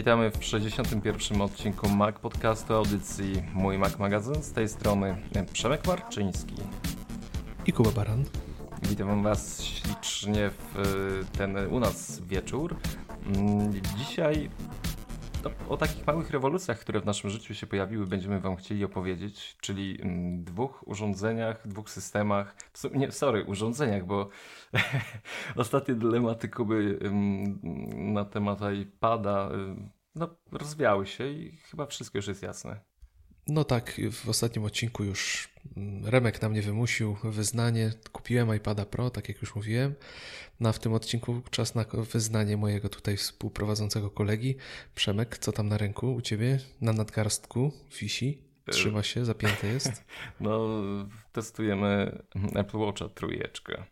Witamy w 61. odcinku Mac Podcastu audycji Mój Mac Magazyn. Z tej strony Przemek Marczyński i Kuba Baran. Witam Was ślicznie w ten u nas wieczór. Mm, dzisiaj no, o takich małych rewolucjach, które w naszym życiu się pojawiły, będziemy Wam chcieli opowiedzieć, czyli mm, dwóch urządzeniach, dwóch systemach, nie, sorry, urządzeniach, bo ostatnie dylematy Kuby mm, na temat iPada no, rozwiały się i chyba wszystko już jest jasne. No tak, w ostatnim odcinku już mm, Remek na mnie wymusił wyznanie. Kupiłem iPada Pro, tak jak już mówiłem. No a w tym odcinku czas na wyznanie mojego tutaj współprowadzącego kolegi. Przemek, co tam na ręku u ciebie? Na nadgarstku wisi? Trzyma się, zapięte jest? No, testujemy Apple Watcha trójeczkę.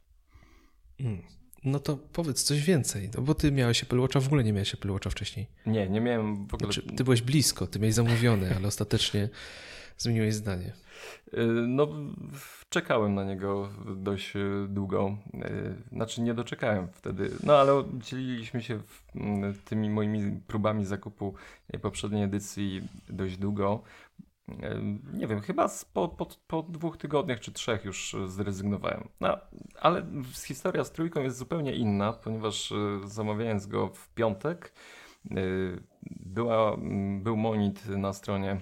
Hmm. No to powiedz coś więcej, no bo ty miałeś Apple Watcha, w ogóle nie miałeś Apple Watcha wcześniej. Nie, nie miałem w ogóle. Znaczy, ty byłeś blisko, ty miałeś zamówiony, ale ostatecznie zmieniłeś zdanie. Y, no, czekałem na niego dość długo. Y, znaczy, nie doczekałem wtedy. No, ale dzieliliśmy się tymi moimi próbami zakupu poprzedniej edycji dość długo. Nie wiem, chyba po, po, po, dwóch tygodniach czy trzech już zrezygnowałem. No, ale historia z trójką jest zupełnie inna, ponieważ e, zamawiając go w piątek, e, była, był monit na stronie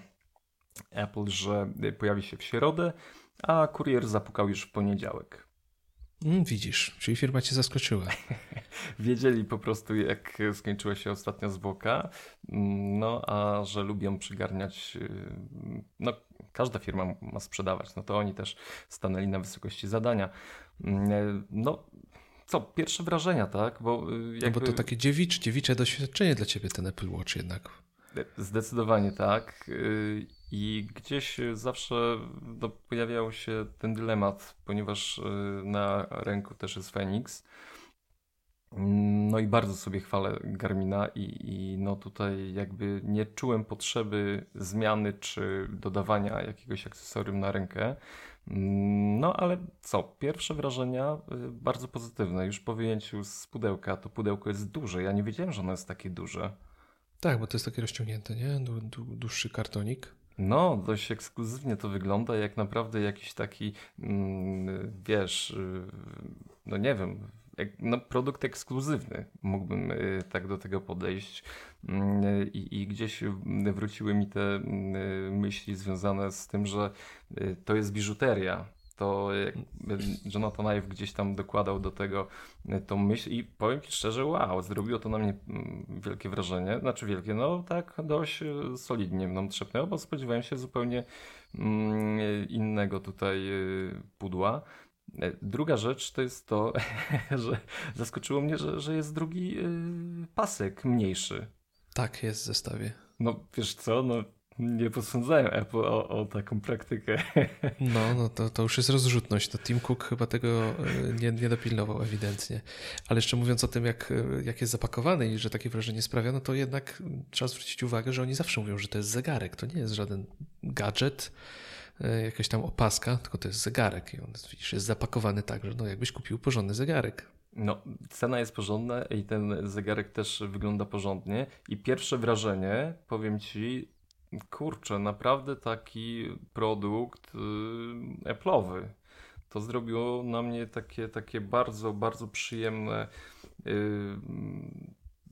Apple, że pojawi się w środę, a kurier zapukał już w poniedziałek. Mm, widzisz, czyli firma cię zaskoczyła. Wiedzieli po prostu, jak skończyła się ostatnia zwłoka, mm, no a że lubią przygarniać, y, no każda firma ma sprzedawać, no to oni też stanęli na wysokości zadania. Mm, no co, pierwsze wrażenia, tak? Bo, jakby... no bo to takie dziewicz, dziewicze doświadczenie dla ciebie ten Apple Watch jednak. Zdecydowanie tak. I gdzieś zawsze no, pojawiał się ten dylemat, ponieważ y, na ręku też jest Phoenix. No i bardzo sobie chwalę Garmina i, i, no tutaj jakby nie czułem potrzeby zmiany czy dodawania jakiegoś akcesorium na rękę. No ale co, pierwsze wrażenia y, bardzo pozytywne. Już po wyjęciu z pudełka, to pudełko jest duże. Ja nie wiedziałem, że ono jest takie duże. Tak, bo to jest takie rozciągnięte, nie? Dłuższy kartonik. No, dość ekskluzywnie to wygląda, jak naprawdę jakiś taki, mm, wiesz, y, no nie wiem, no, produkt ekskluzywny, mógłbym y, tak do tego podejść. Mm, I, I, gdzieś wróciły mi te mm, myśli związane z tym, że y, to jest biżuteria, to Jonathan Ive gdzieś tam dokładał do tego e, tą myśl i powiem Ci szczerze, wow, zrobiło to na mnie mm, wielkie wrażenie, znaczy wielkie, no tak dość e, solidnie mną trzepnęło, bo spodziewałem się zupełnie mm, innego tutaj e, pudła. Druga rzecz to jest to, że zaskoczyło mnie, że, że jest drugi pasek mniejszy. Tak, jest w zestawie. No wiesz co, no nie posądzają Apple o, o, taką praktykę. No, no to, to już jest rozrzutność. To Tim Cook chyba tego e, nie, nie dopilnował ewidentnie. Ale jeszcze mówiąc o tym, jak, e, jak jest zapakowany i że takie wrażenie sprawia, no to jednak trzeba zwrócić uwagę, że oni zawsze mówią, że to jest zegarek. To nie jest żaden gadżet, e, jakaś tam opaska, tylko to jest zegarek. I on widzisz, jest zapakowany tak, że no jakbyś kupił porządny zegarek. No, cena jest porządna i ten zegarek też wygląda porządnie. I pierwsze wrażenie, powiem Ci, kurczę, naprawdę taki produkt yy, Apple'owy. To zrobiło na mnie takie, takie bardzo, bardzo przyjemne yy,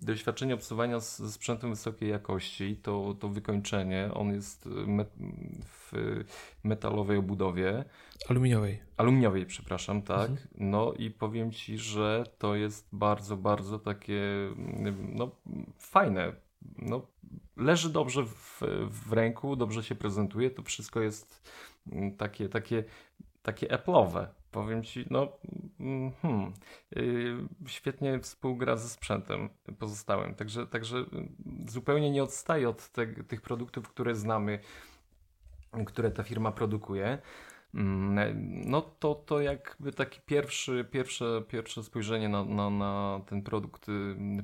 doświadczenie obsuwania z, z sprzętem wysokiej jakości. To, to wykończenie, on jest me, w metalowej obudowie. Aluminiowej. Aluminiowej, przepraszam, tak. Mhm. No i powiem Ci, że to jest bardzo, bardzo takie no, fajne. No, leży dobrze w, w ręku, dobrze się prezentuje, to wszystko jest mm, takie, takie, takie Apple'owe. Powiem Ci, no mm, hmm, yy, świetnie współgra ze sprzętem pozostałym, także, także mm, zupełnie nie odstaje od te, tych produktów, które znamy, które ta firma produkuje. No to, to jakby taki pierwszy, pierwsze, pierwsze spojrzenie na, na, na ten produkt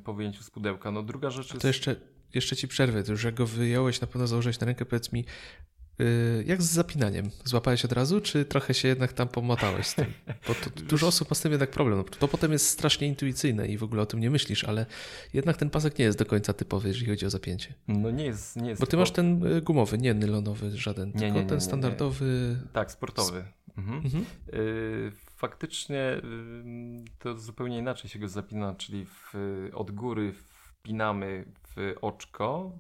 po wyjęciu z pudełka. No druga rzecz jest... To jeszcze jeszcze ci przerwę, to już jak go wyjąłeś, na pewno założyłeś na rękę, powiedz mi, Y, jak z zapinaniem? Złapałeś od razu, czy trochę się jednak tam pomotałeś z tym? Bo dużo osób ma z tym jednak problem. No, to potem jest strasznie intuicyjne i w ogóle o tym nie myślisz, ale jednak ten pasek nie jest do końca typowy, jeżeli chodzi o zapięcie. No nie jest, nie jest Bo ty masz ten y, gumowy, nie nylonowy żaden, nie, tylko nie, nie, ten standardowy. Tak, sportowy. Mhm. Mhm. Y, faktycznie to zupełnie inaczej się go zapina, czyli w, od góry wpinamy w oczko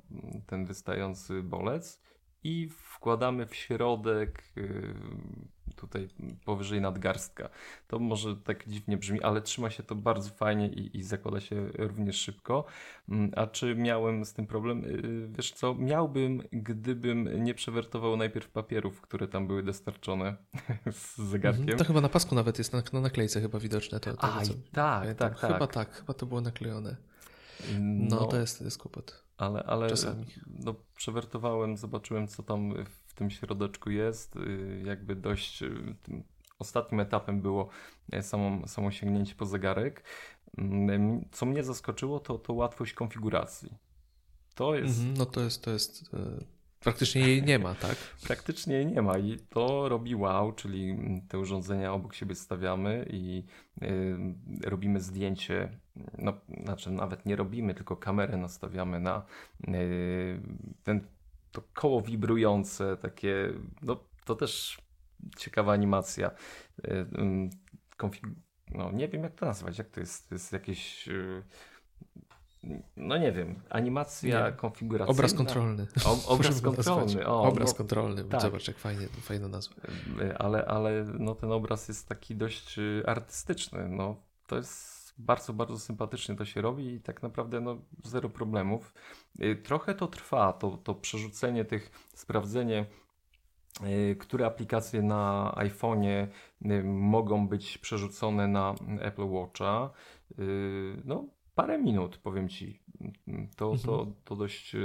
ten wystający bolec i wkładamy w środek y, tutaj powyżej nadgarstka. To może tak dziwnie brzmi, ale trzyma się to bardzo fajnie i, i zakłada się również szybko. Mm, a czy miałem z tym problem? Y, wiesz co, miałbym, gdybym nie przewertował najpierw papierów, które tam były dostarczone z zegarkiem. Mhm, to chyba na pasku nawet jest, na, na naklejce chyba widoczne. To, to A, co, tak, tak, tak. Chyba tak, chyba to było naklejone. No, no to jest, to jest kłopot. Ale, ale Czasami. No, przewertowałem, zobaczyłem, co tam w tym środeczku jest. Y, jakby dość y, ostatnim etapem było e, samo, samo sięgnięcie po zegarek. Mm, co mnie zaskoczyło, to, to łatwość konfiguracji. To jest. Mhm, no to jest, to jest e, Praktycznie jej nie ma, tak? Praktycznie jej nie ma i to robi wow, czyli te urządzenia obok siebie stawiamy i y, robimy zdjęcie, no znaczy nawet nie robimy, tylko kamerę nastawiamy na y, ten, to koło wibrujące, takie, no to też ciekawa animacja. Y, no nie wiem jak to nazwać, jak to jest, to jest jakieś no nie wiem, animacja nie. konfiguracyjna. Obraz kontrolny. O, obraz kontrolny. O, obraz no, kontrolny, tak. zobacz jak fajnie, fajna nazwa. Ale, ale no, ten obraz jest taki dość artystyczny. No, to jest bardzo, bardzo sympatycznie to się robi i tak naprawdę no, zero problemów. Y, trochę to trwa, to, to przerzucenie tych, sprawdzenie y, które aplikacje na iPhone'ie mogą być przerzucone na Apple Watcha. No, parę minut, powiem Ci. To, to, mhm. to dość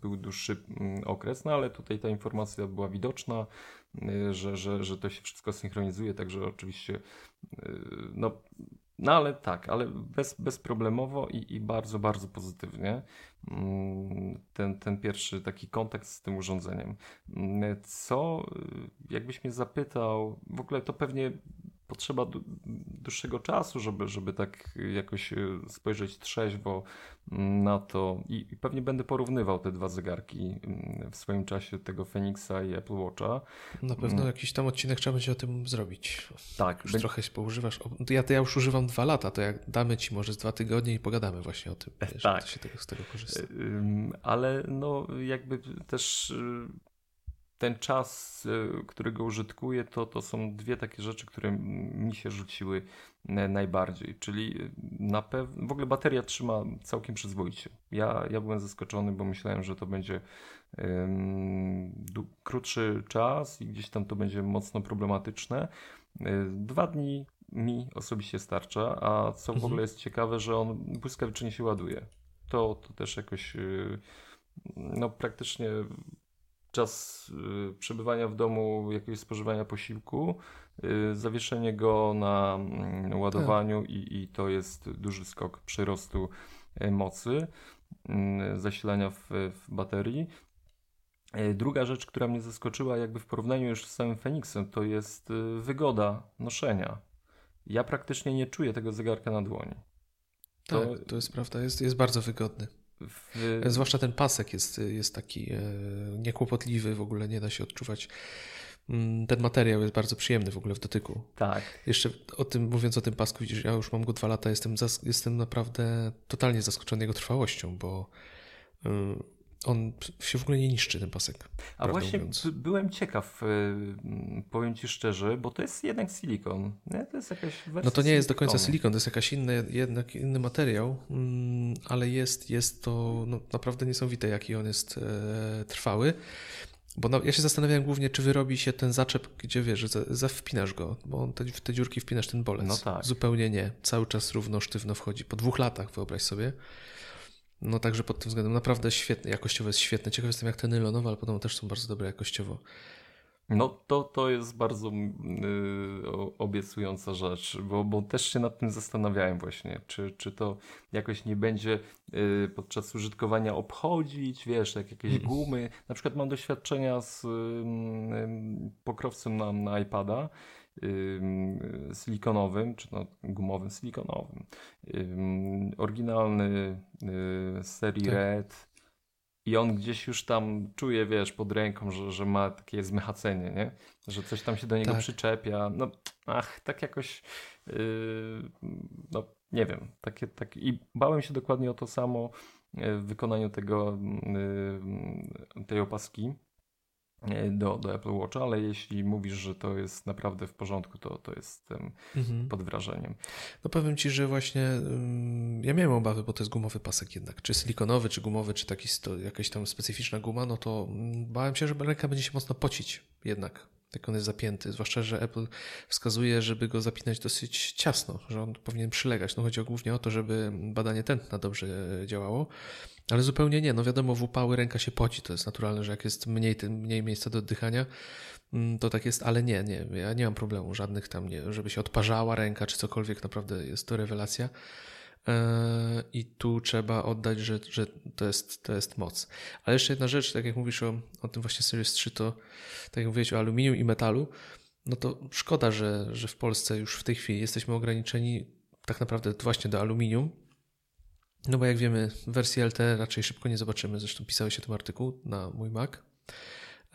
był dłuższy okres, no ale tutaj ta informacja była widoczna, y, że, że, że to się wszystko synchronizuje, także oczywiście y, no, no ale tak, ale bez, bezproblemowo i, i bardzo, bardzo pozytywnie mm, ten, ten pierwszy taki kontakt z tym urządzeniem. Co, y, jakbyś mnie zapytał, w ogóle to pewnie potrzeba dłuższego czasu, żeby, żeby tak jakoś e, spojrzeć trzeźwo na to I, i pewnie będę porównywał te dwa zegarki mm, w swoim czasie tego Phoenixa i Apple Watcha. Na pewno mm. jakiś tam odcinek trzeba będzie o tym zrobić. Tak. Już trochę się poużywasz. Ja, to ja już używam dwa lata, to jak damy ci może z dwa tygodnie i pogadamy właśnie o tym, wiesz, tak. się tego, z tego korzysta. Ale no jakby też y, ten czas, y, którego użytkuję, to, to są dwie takie rzeczy, które mi się rzuciły najbardziej. Czyli y, na pewno, w ogóle bateria trzyma całkiem przyzwoicie. Ja, ja byłem zaskoczony, bo myślałem, że to będzie krótszy czas i gdzieś tam to będzie mocno problematyczne. Y, dwa dni mi osobiście starcza, a co w mhm. ogóle jest ciekawe, że on błyskawicznie się ładuje. To, to też jakoś no praktycznie czas y, przebywania w domu, jakiegoś spożywania posiłku, y, zawieszenie go na mm, ładowaniu tak. i, i to jest duży skok przyrostu e, mocy mm, zasilania w, w baterii. Druga rzecz, która mnie zaskoczyła, jakby w porównaniu już z samym Feniksem, to jest y, wygoda noszenia. Ja praktycznie nie czuję tego zegarka na dłoni. To... Tak, to jest prawda, jest, jest bardzo wygodny. W... Zwłaszcza ten pasek jest, jest taki e, niekłopotliwy, w ogóle nie da się odczuwać. Mm, ten materiał jest bardzo przyjemny w ogóle w dotyku. Tak. Jeszcze o tym, mówiąc o tym pasku, widzisz, ja już mam go dwa lata, jestem, jestem naprawdę totalnie zaskoczony jego trwałością, bo y, on się w ogóle nie niszczy, ten pasek. A właśnie byłem ciekaw, y, powiem Ci szczerze, bo to jest jednak silikon. Nie? To jest jakaś wersja No to nie jest do końca silikon, to jest jakaś inny, jednak inny materiał, mm, ale jest, jest to no, naprawdę niesamowite, jaki on jest e, trwały. Bo no, ja się zastanawiałem głównie, czy wyrobi się ten zaczep, gdzie wiesz, że zawpinasz go, bo te, w te dziurki wpinasz ten bolec. No tak. Zupełnie nie. Cały czas równo, sztywno wchodzi. Po dwóch latach, wyobraź sobie. No także pod tym względem naprawdę świetny, jakościowo jest świetny. Ciekaw jestem jak te nylonowe, ale podobno też są bardzo dobre jakościowo. No to, to jest bardzo yy, obiecująca rzecz, bo, bo też się nad tym zastanawiałem właśnie, czy, czy to jakoś nie będzie yy, podczas użytkowania obchodzić, wiesz, jak jakieś mm. gumy. Na przykład mam doświadczenia z yy, pokrowcem na, na iPada, silikonowym, czy no, gumowym silikonowym. Oryginalny z serii tak. Red i on gdzieś już tam czuje, wiesz, pod ręką, że, że ma takie zmechacenie, nie? Że coś tam się do niego tak. przyczepia. No, ach, tak jakoś, yy, no, nie wiem. Takie, tak, I bałem się dokładnie o to samo w wykonaniu tego, yy, tej opaski do, do Apple Watcha, ale jeśli mówisz, że to jest naprawdę w porządku, to, to jestem mhm. pod wrażeniem. No powiem Ci, że właśnie um, ja miałem obawy, bo to jest gumowy pasek jednak, czy silikonowy, czy gumowy, czy taki sto, jakaś tam specyficzna guma, no to um, bałem się, że ręka będzie się mocno pocić jednak jak on jest zapięty, zwłaszcza, że Apple wskazuje, żeby go zapinać dosyć ciasno, że on powinien przylegać. No chodzi głównie o to, żeby badanie tętna dobrze działało, ale zupełnie nie. No wiadomo, w upały ręka się poci, to jest naturalne, że jak jest mniej, mniej miejsca do oddychania, mm, to tak jest, ale nie, nie, ja nie mam problemu żadnych tam, nie, żeby się odparzała ręka czy cokolwiek, naprawdę jest to rewelacja. E, I tu trzeba oddać, że, że to, jest, to jest moc. Ale jeszcze jedna rzecz, tak jak mówisz o, o tym właśnie Series 3, to tak jak mówiłeś o aluminium i metalu, no to szkoda, że, że w Polsce już w tej chwili jesteśmy ograniczeni tak naprawdę właśnie do aluminium, no bo jak wiemy, wersji LTE raczej szybko nie zobaczymy, zresztą pisałeś o tym artykuł na mój Mac,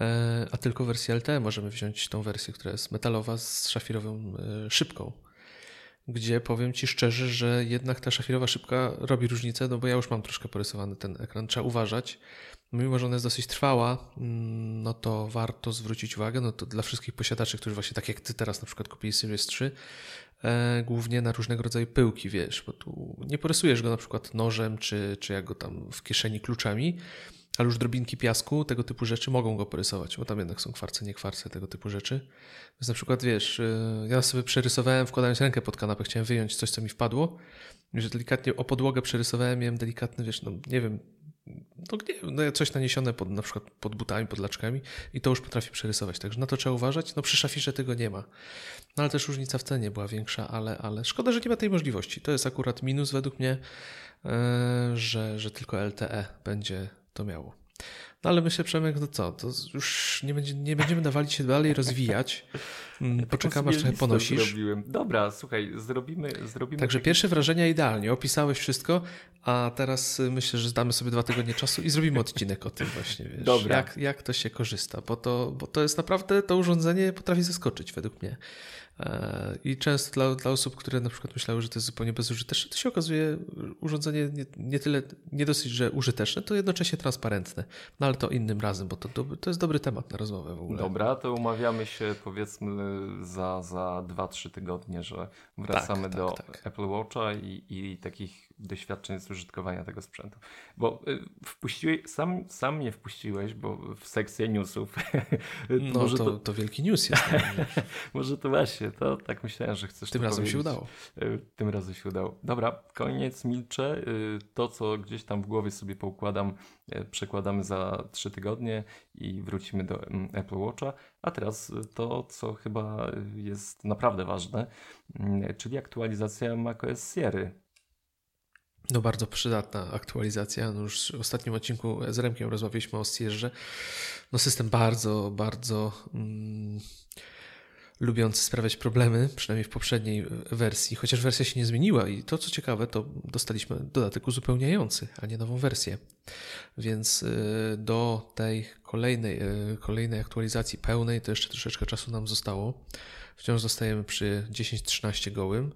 e, a tylko wersję LTE możemy wziąć tą wersję, która jest metalowa z szafirową e, szybką. Gdzie powiem Ci szczerze, że jednak ta szafirowa szybka robi różnicę, no bo ja już mam troszkę porysowany ten ekran, trzeba uważać. Mimo, że ona jest dosyć trwała, mm, no to warto zwrócić uwagę, no to dla wszystkich posiadaczy, którzy właśnie tak jak Ty teraz na przykład kupili Series 3, e, głównie na różnego rodzaju pyłki, wiesz, bo tu nie porysujesz go na przykład nożem, czy, czy jak go tam w kieszeni kluczami, ale już drobinki piasku, tego typu rzeczy mogą go porysować, bo tam jednak są kwarce, nie kwarce, tego typu rzeczy. Więc na przykład, wiesz, y, ja sobie przerysowałem, wkładając rękę pod kanapę, chciałem wyjąć coś, co mi wpadło, że delikatnie o podłogę przerysowałem, miałem delikatny, wiesz, no nie wiem, no, nie, coś naniesione pod, na przykład pod butami, pod laczkami i to już potrafi przerysować. Także na to trzeba uważać. No przy szafirze tego nie ma. No ale też różnica w cenie była większa, ale, ale szkoda, że nie ma tej możliwości. To jest akurat minus według mnie, yy, że, że tylko LTE będzie to miało. No ale myślę, Przemek, no co, to już nie, będzie, nie będziemy dawali się dalej rozwijać. Mm, poczekamy, aż trochę ponosisz. Zrobiłem. Dobra, słuchaj, zrobimy... zrobimy Także taki... pierwsze wrażenia idealnie, opisałeś wszystko, a teraz myślę, że zdamy sobie dwa tygodnie czasu i zrobimy odcinek o tym właśnie, wiesz, Dobra. Jak, jak to się korzysta, bo to, bo to jest naprawdę, to urządzenie potrafi zaskoczyć według mnie. E, I często dla, dla osób, które na przykład myślały, że to jest zupełnie bezużyteczne, to się okazuje urządzenie nie, nie tyle, nie dosyć, że użyteczne, to jednocześnie transparentne. No ale to innym razem, bo to, to jest dobry temat na rozmowę w ogóle. Dobra, to umawiamy się powiedzmy za, za 2-3 tygodnie, że wracamy tak, do tak, tak. Apple Watcha i, i takich doświadczeń z użytkowania tego sprzętu. Bo y, wpuściłeś, sam, sam mnie wpuściłeś, bo w sekcję newsów. no może to, to, to wielki news jest. może to właśnie, to tak myślałem, że chcesz Tym razem powiedzieć. się udało. Y, tym razem się udało. Dobra, koniec, milczę. Y, to, co gdzieś tam w głowie sobie poukładam, przekładamy za trzy tygodnie i wrócimy do mm, Apple Watcha. A teraz to, co chyba jest naprawdę ważne, czyli aktualizacja macOS Sierra. No bardzo przydatna aktualizacja. No już w ostatnim odcinku z Remkiem rozmawialiśmy o Sierze. No system bardzo, bardzo mm, lubiący sprawiać problemy, przynajmniej w poprzedniej wersji, chociaż wersja się nie zmieniła i to co ciekawe, to dostaliśmy dodatek uzupełniający, a nie nową wersję. Więc y, do tej kolejnej, y, kolejnej aktualizacji pełnej to jeszcze troszeczkę czasu nam zostało. Wciąż zostajemy przy 10.13 gołym.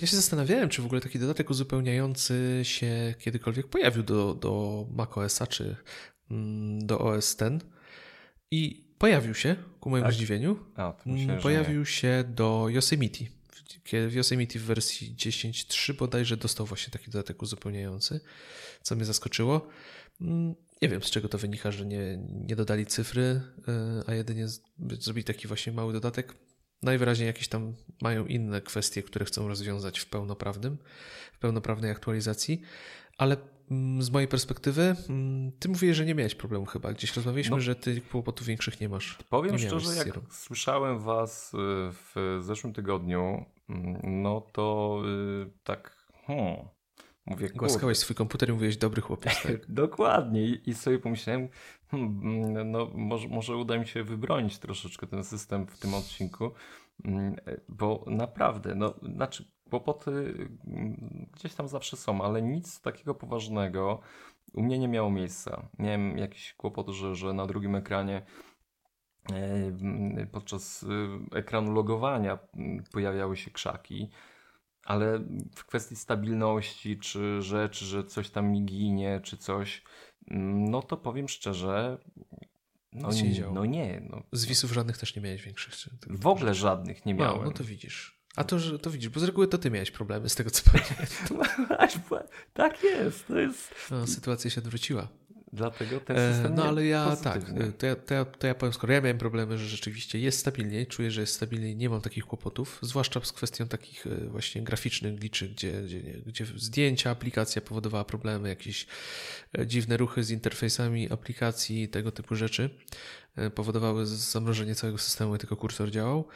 Ja się zastanawiałem, czy w ogóle taki dodatek uzupełniający się kiedykolwiek pojawił do, do macOSa czy mm, do OS X. I pojawił się, ku mojemu tak? zdziwieniu. A, myślę, mm, pojawił się do Yosemite. W Yosemite w wersji 10.3 bodajże dostał właśnie taki dodatek uzupełniający, co mnie zaskoczyło. Mm, nie wiem, z czego to wynika, że nie, nie dodali cyfry, e, a jedynie zrobili taki właśnie mały dodatek. Najwyraźniej jakieś tam mają inne kwestie, które chcą rozwiązać w pełnoprawnym, w pełnoprawnej aktualizacji, ale mm, z mojej perspektywy, mm, ty mówisz, że nie miałeś problemu chyba. Gdzieś rozmawialiśmy, no, że ty kłopotów większych nie masz. Powiem nie szczerze, jak słyszałem was y, w zeszłym tygodniu, mm, no to yy, tak, hmm, mówię, Głaskałeś swój komputer i mówiłeś, dobry chłopiec. Tak? Dokładnie I, sobie pomyślałem, hmm, no może, może uda mi się wybronić troszeczkę ten system w tym odcinku, bo naprawdę, no znaczy kłopoty mm, gdzieś tam zawsze są, ale nic takiego poważnego u mnie nie miało miejsca. Miałem jakiś kłopot, że, że na drugim ekranie e, podczas e, ekranu logowania mm, pojawiały się krzaki, ale w kwestii stabilności, czy rzeczy, że coś tam mi ginie, czy coś, mm, no to powiem szczerze, no, no nie. No. Zwisów żadnych też nie miałeś większych? Czy w ogóle żadnych nie miałem. No, no to widzisz. A to, że, to widzisz, bo z reguły to ty miałeś problemy z tego, co pamiętam. tak jest, to jest... No, sytuacja się odwróciła. Dlatego ten e, system No ale ja tak, to ja, to, ja, to ja powiem, skoro ja miałem problemy, że rzeczywiście jest stabilniej, czuję, że jest stabilniej, nie mam takich kłopotów, zwłaszcza z kwestią takich e, właśnie graficznych liczy, gdzie, gdzie, gdzie zdjęcia, aplikacja powodowała problemy, jakieś dziwne ruchy z interfejsami aplikacji, tego typu rzeczy powodowały zamrożenie całego systemu, tylko kursor działał.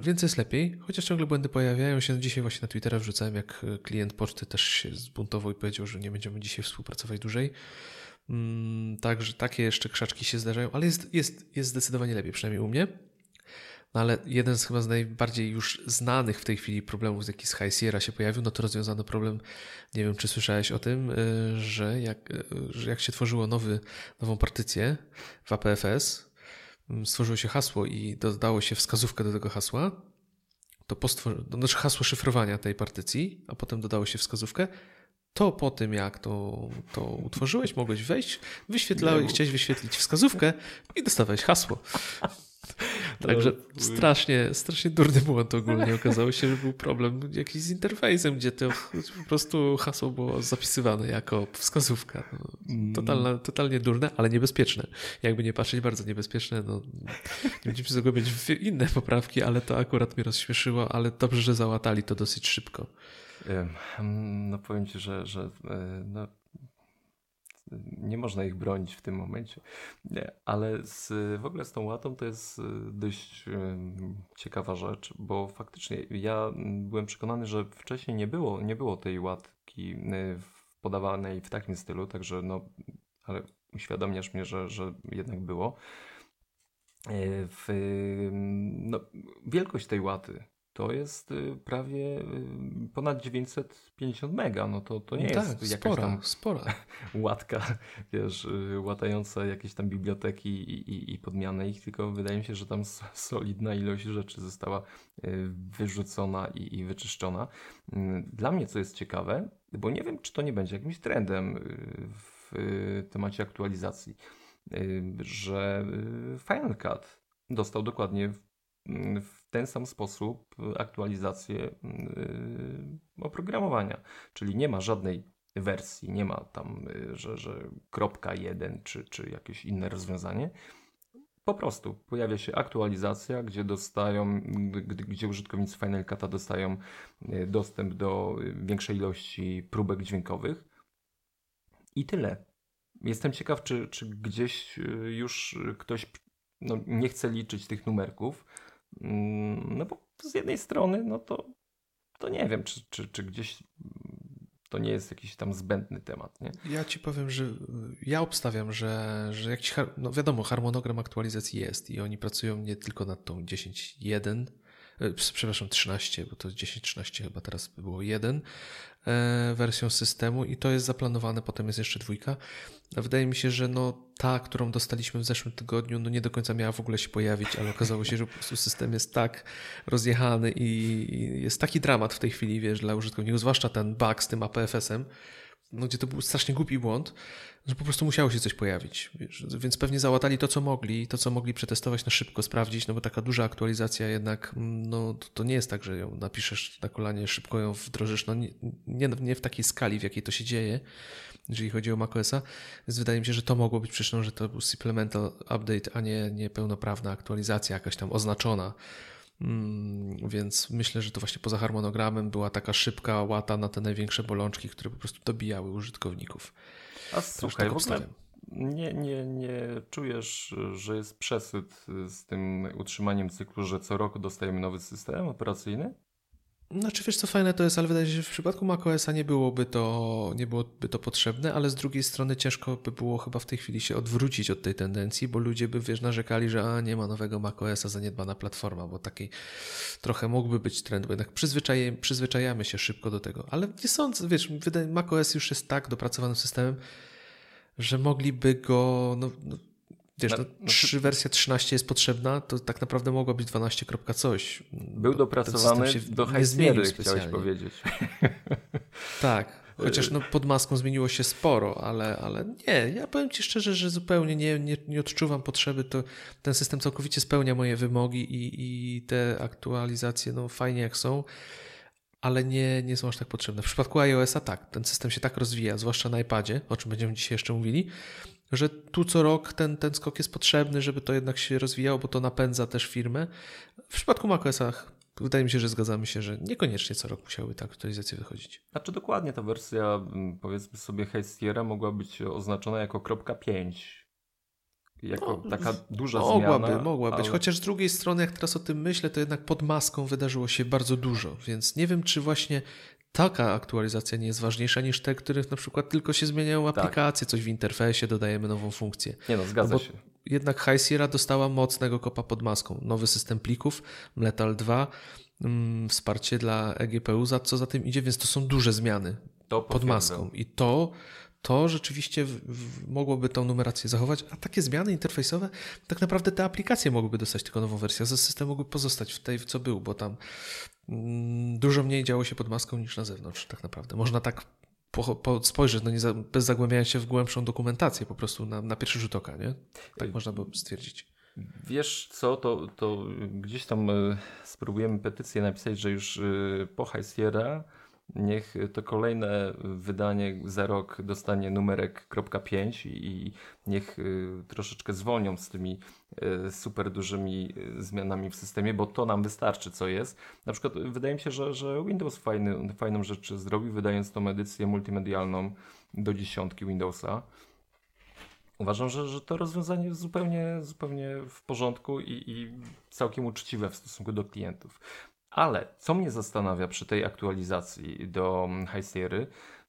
Więc jest lepiej, chociaż ciągle błędy pojawiają się. Dzisiaj właśnie na Twittera wrzucałem, jak klient poczty też się zbuntował i powiedział, że nie będziemy dzisiaj współpracować dłużej. Mm, także takie jeszcze krzaczki się zdarzają, ale jest, jest, jest zdecydowanie lepiej, przynajmniej u mnie. No ale jeden z chyba z najbardziej już znanych w tej chwili problemów, z jaki z High Sierra się pojawił, no to rozwiązano problem, nie wiem czy słyszałeś o tym, e, że jak, e, że jak się tworzyło nowy, nową partycję w APFS, Mm, stworzyło się hasło i dodało się wskazówkę do tego hasła, to po stwor- no, znaczy hasło szyfrowania tej partycji, a potem dodało się wskazówkę, to po tym jak to, to utworzyłeś, mogłeś wejść, wyświetlałeś, chciałeś wyświetlić wskazówkę i dostawałeś hasło. Także strasznie, strasznie durny błąd ogólnie. Okazało się, że był problem jakiś z interfejsem, gdzie to po prostu hasło było zapisywane jako wskazówka. No, totalne, totalnie durne, ale niebezpieczne. Jakby nie patrzeć, bardzo niebezpieczne. No, nie będziemy się zagłębiać w inne poprawki, ale to akurat mnie rozśmieszyło, ale dobrze, że załatali to dosyć szybko. No powiem Ci, że, że e, no, nie można ich bronić w tym momencie. Nie, ale z, w ogóle z tą łatą to jest y, dość ciekawa rzecz, bo faktycznie ja byłem przekonany, że wcześniej nie było, nie było tej łatki y, podawanej w takim stylu, także no, ale uświadamiasz mnie, że, że jednak było. W, no, wielkość tej łaty to jest y, prawie y, ponad 950 mega. No to, to nie no jest tak, jakaś spora, tam spora. łatka, wiesz, y, łatająca jakieś tam biblioteki i, i, i podmianę ich, tylko wydaje mi się, że tam solidna ilość rzeczy została wyrzucona i, i wyczyszczona. Dla mnie co jest ciekawe, bo nie wiem, czy to nie będzie jakimś trendem w temacie aktualizacji, że Final Cut dostał dokładnie w ten sam sposób aktualizację yy, oprogramowania. Czyli nie ma żadnej wersji, nie ma tam, yy, że, że kropka jeden czy, czy jakieś inne rozwiązanie. Po prostu pojawia się aktualizacja, gdzie dostają, gdzie użytkownicy Final Cut'a dostają dostęp do większej ilości próbek dźwiękowych. I tyle. Jestem ciekaw, czy, czy gdzieś już ktoś no, nie chce liczyć tych numerków, no bo z jednej strony, no to, to nie wiem, czy, czy, czy gdzieś to nie jest jakiś tam zbędny temat. Nie? Ja ci powiem, że ja obstawiam, że, że jakiś, no wiadomo, harmonogram aktualizacji jest i oni pracują nie tylko nad tą 10.1, e, przepraszam, 13, bo to 10.13 chyba teraz było 1, E, wersją systemu i to jest zaplanowane, potem jest jeszcze dwójka. Wydaje mi się, że no ta, którą dostaliśmy w zeszłym tygodniu, no nie do końca miała w ogóle się pojawić, ale okazało się, że po prostu system jest tak rozjechany i jest taki dramat w tej chwili, wiesz, dla użytkowników, zwłaszcza ten bug z tym APFS-em, no gdzie to był strasznie głupi błąd, że po prostu musiało się coś pojawić. Więc pewnie załatali to, co mogli, to, co mogli przetestować na szybko, sprawdzić, no bo taka duża aktualizacja jednak, no to nie jest tak, że ją napiszesz na kolanie, szybko ją wdrożysz, no nie, nie, nie w takiej skali, w jakiej to się dzieje, jeżeli chodzi o macOSa, więc wydaje mi się, że to mogło być przyczyną, że to był supplemental update, a nie, nie pełnoprawna aktualizacja jakaś tam oznaczona Mm, więc myślę, że to właśnie poza harmonogramem była taka szybka łata na te największe bolączki, które po prostu dobijały użytkowników. A słuchaj, tak w ogóle nie, nie, nie czujesz, że jest przesyt z tym utrzymaniem cyklu, że co roku dostajemy nowy system operacyjny? Znaczy wiesz co fajne to jest, ale wydaje się, że w przypadku macOSa nie byłoby to, nie byłoby to potrzebne, ale z drugiej strony ciężko by było chyba w tej chwili się odwrócić od tej tendencji, bo ludzie by wiesz narzekali, że a nie ma nowego macOSa, zaniedbana platforma, bo taki trochę mógłby być trend, bo jednak przyzwyczajamy, przyzwyczajamy się szybko do tego, ale nie sądzę, wiesz, macOS już jest tak dopracowanym systemem, że mogliby go no, no Wiesz, no, no, czy wersja 13 jest potrzebna, to tak naprawdę mogła być 12. coś. Był dopracowany do High chciałeś powiedzieć. Tak, chociaż no, pod maską zmieniło się sporo, ale, ale nie, ja powiem Ci szczerze, że zupełnie nie, nie, nie odczuwam potrzeby, to ten system całkowicie spełnia moje wymogi i, i te aktualizacje no fajnie jak są, ale nie, nie są aż tak potrzebne. W przypadku iOS-a tak, ten system się tak rozwija, zwłaszcza na iPadzie, o czym będziemy dzisiaj jeszcze mówili, że tu co rok ten, ten skok jest potrzebny, żeby to jednak się rozwijało, bo to napędza też firmę. W przypadku macOSach wydaje mi się, że zgadzamy się, że niekoniecznie co rok musiały te aktualizacje wychodzić. Znaczy dokładnie ta wersja, powiedzmy sobie, Hestiera mogła być oznaczona jako kropka 5 jako no, taka duża mogłaby, zmiana. Mogła ale... być, chociaż z drugiej strony, jak teraz o tym myślę, to jednak pod maską wydarzyło się bardzo dużo, więc nie wiem, czy właśnie taka aktualizacja nie jest ważniejsza niż te, których na przykład tylko się zmieniają tak. aplikacje, tak. coś w interfejsie, dodajemy nową funkcję. Nie no, zgadza no się. Jednak High Sierra dostała mocnego kopa pod maską. Nowy system plików, Metal 2, mm, wsparcie dla EGPU, za co za tym idzie, więc to są duże zmiany to pod maską. I to to rzeczywiście w, w, mogłoby tą numerację zachować, a takie zmiany interfejsowe, tak naprawdę te aplikacje mogłyby dostać tylko nową wersję, a system mógłby pozostać w tej, co był, bo tam dużo mniej działo się pod maską niż na zewnątrz, tak naprawdę. Można tak po, po spojrzeć, no nie za, bez zagłębiania się w głębszą dokumentację, po prostu na, na pierwszy rzut oka, nie? Tak można by stwierdzić. Wiesz co, to, to gdzieś tam y, spróbujemy petycję napisać, że już y, po High Sierra Niech to kolejne wydanie za rok dostanie numerek .5 i niech y, troszeczkę zwolnią z tymi y, super dużymi y, zmianami w systemie, bo to nam wystarczy, co jest. Na przykład wydaje mi się, że, że Windows fajny, fajną rzecz zrobi, wydając tą edycję multimedialną do dziesiątki Windowsa. Uważam, że, że to rozwiązanie jest zupełnie, zupełnie w porządku i, i całkiem uczciwe w stosunku do klientów. Ale co mnie zastanawia przy tej aktualizacji do High Sierra,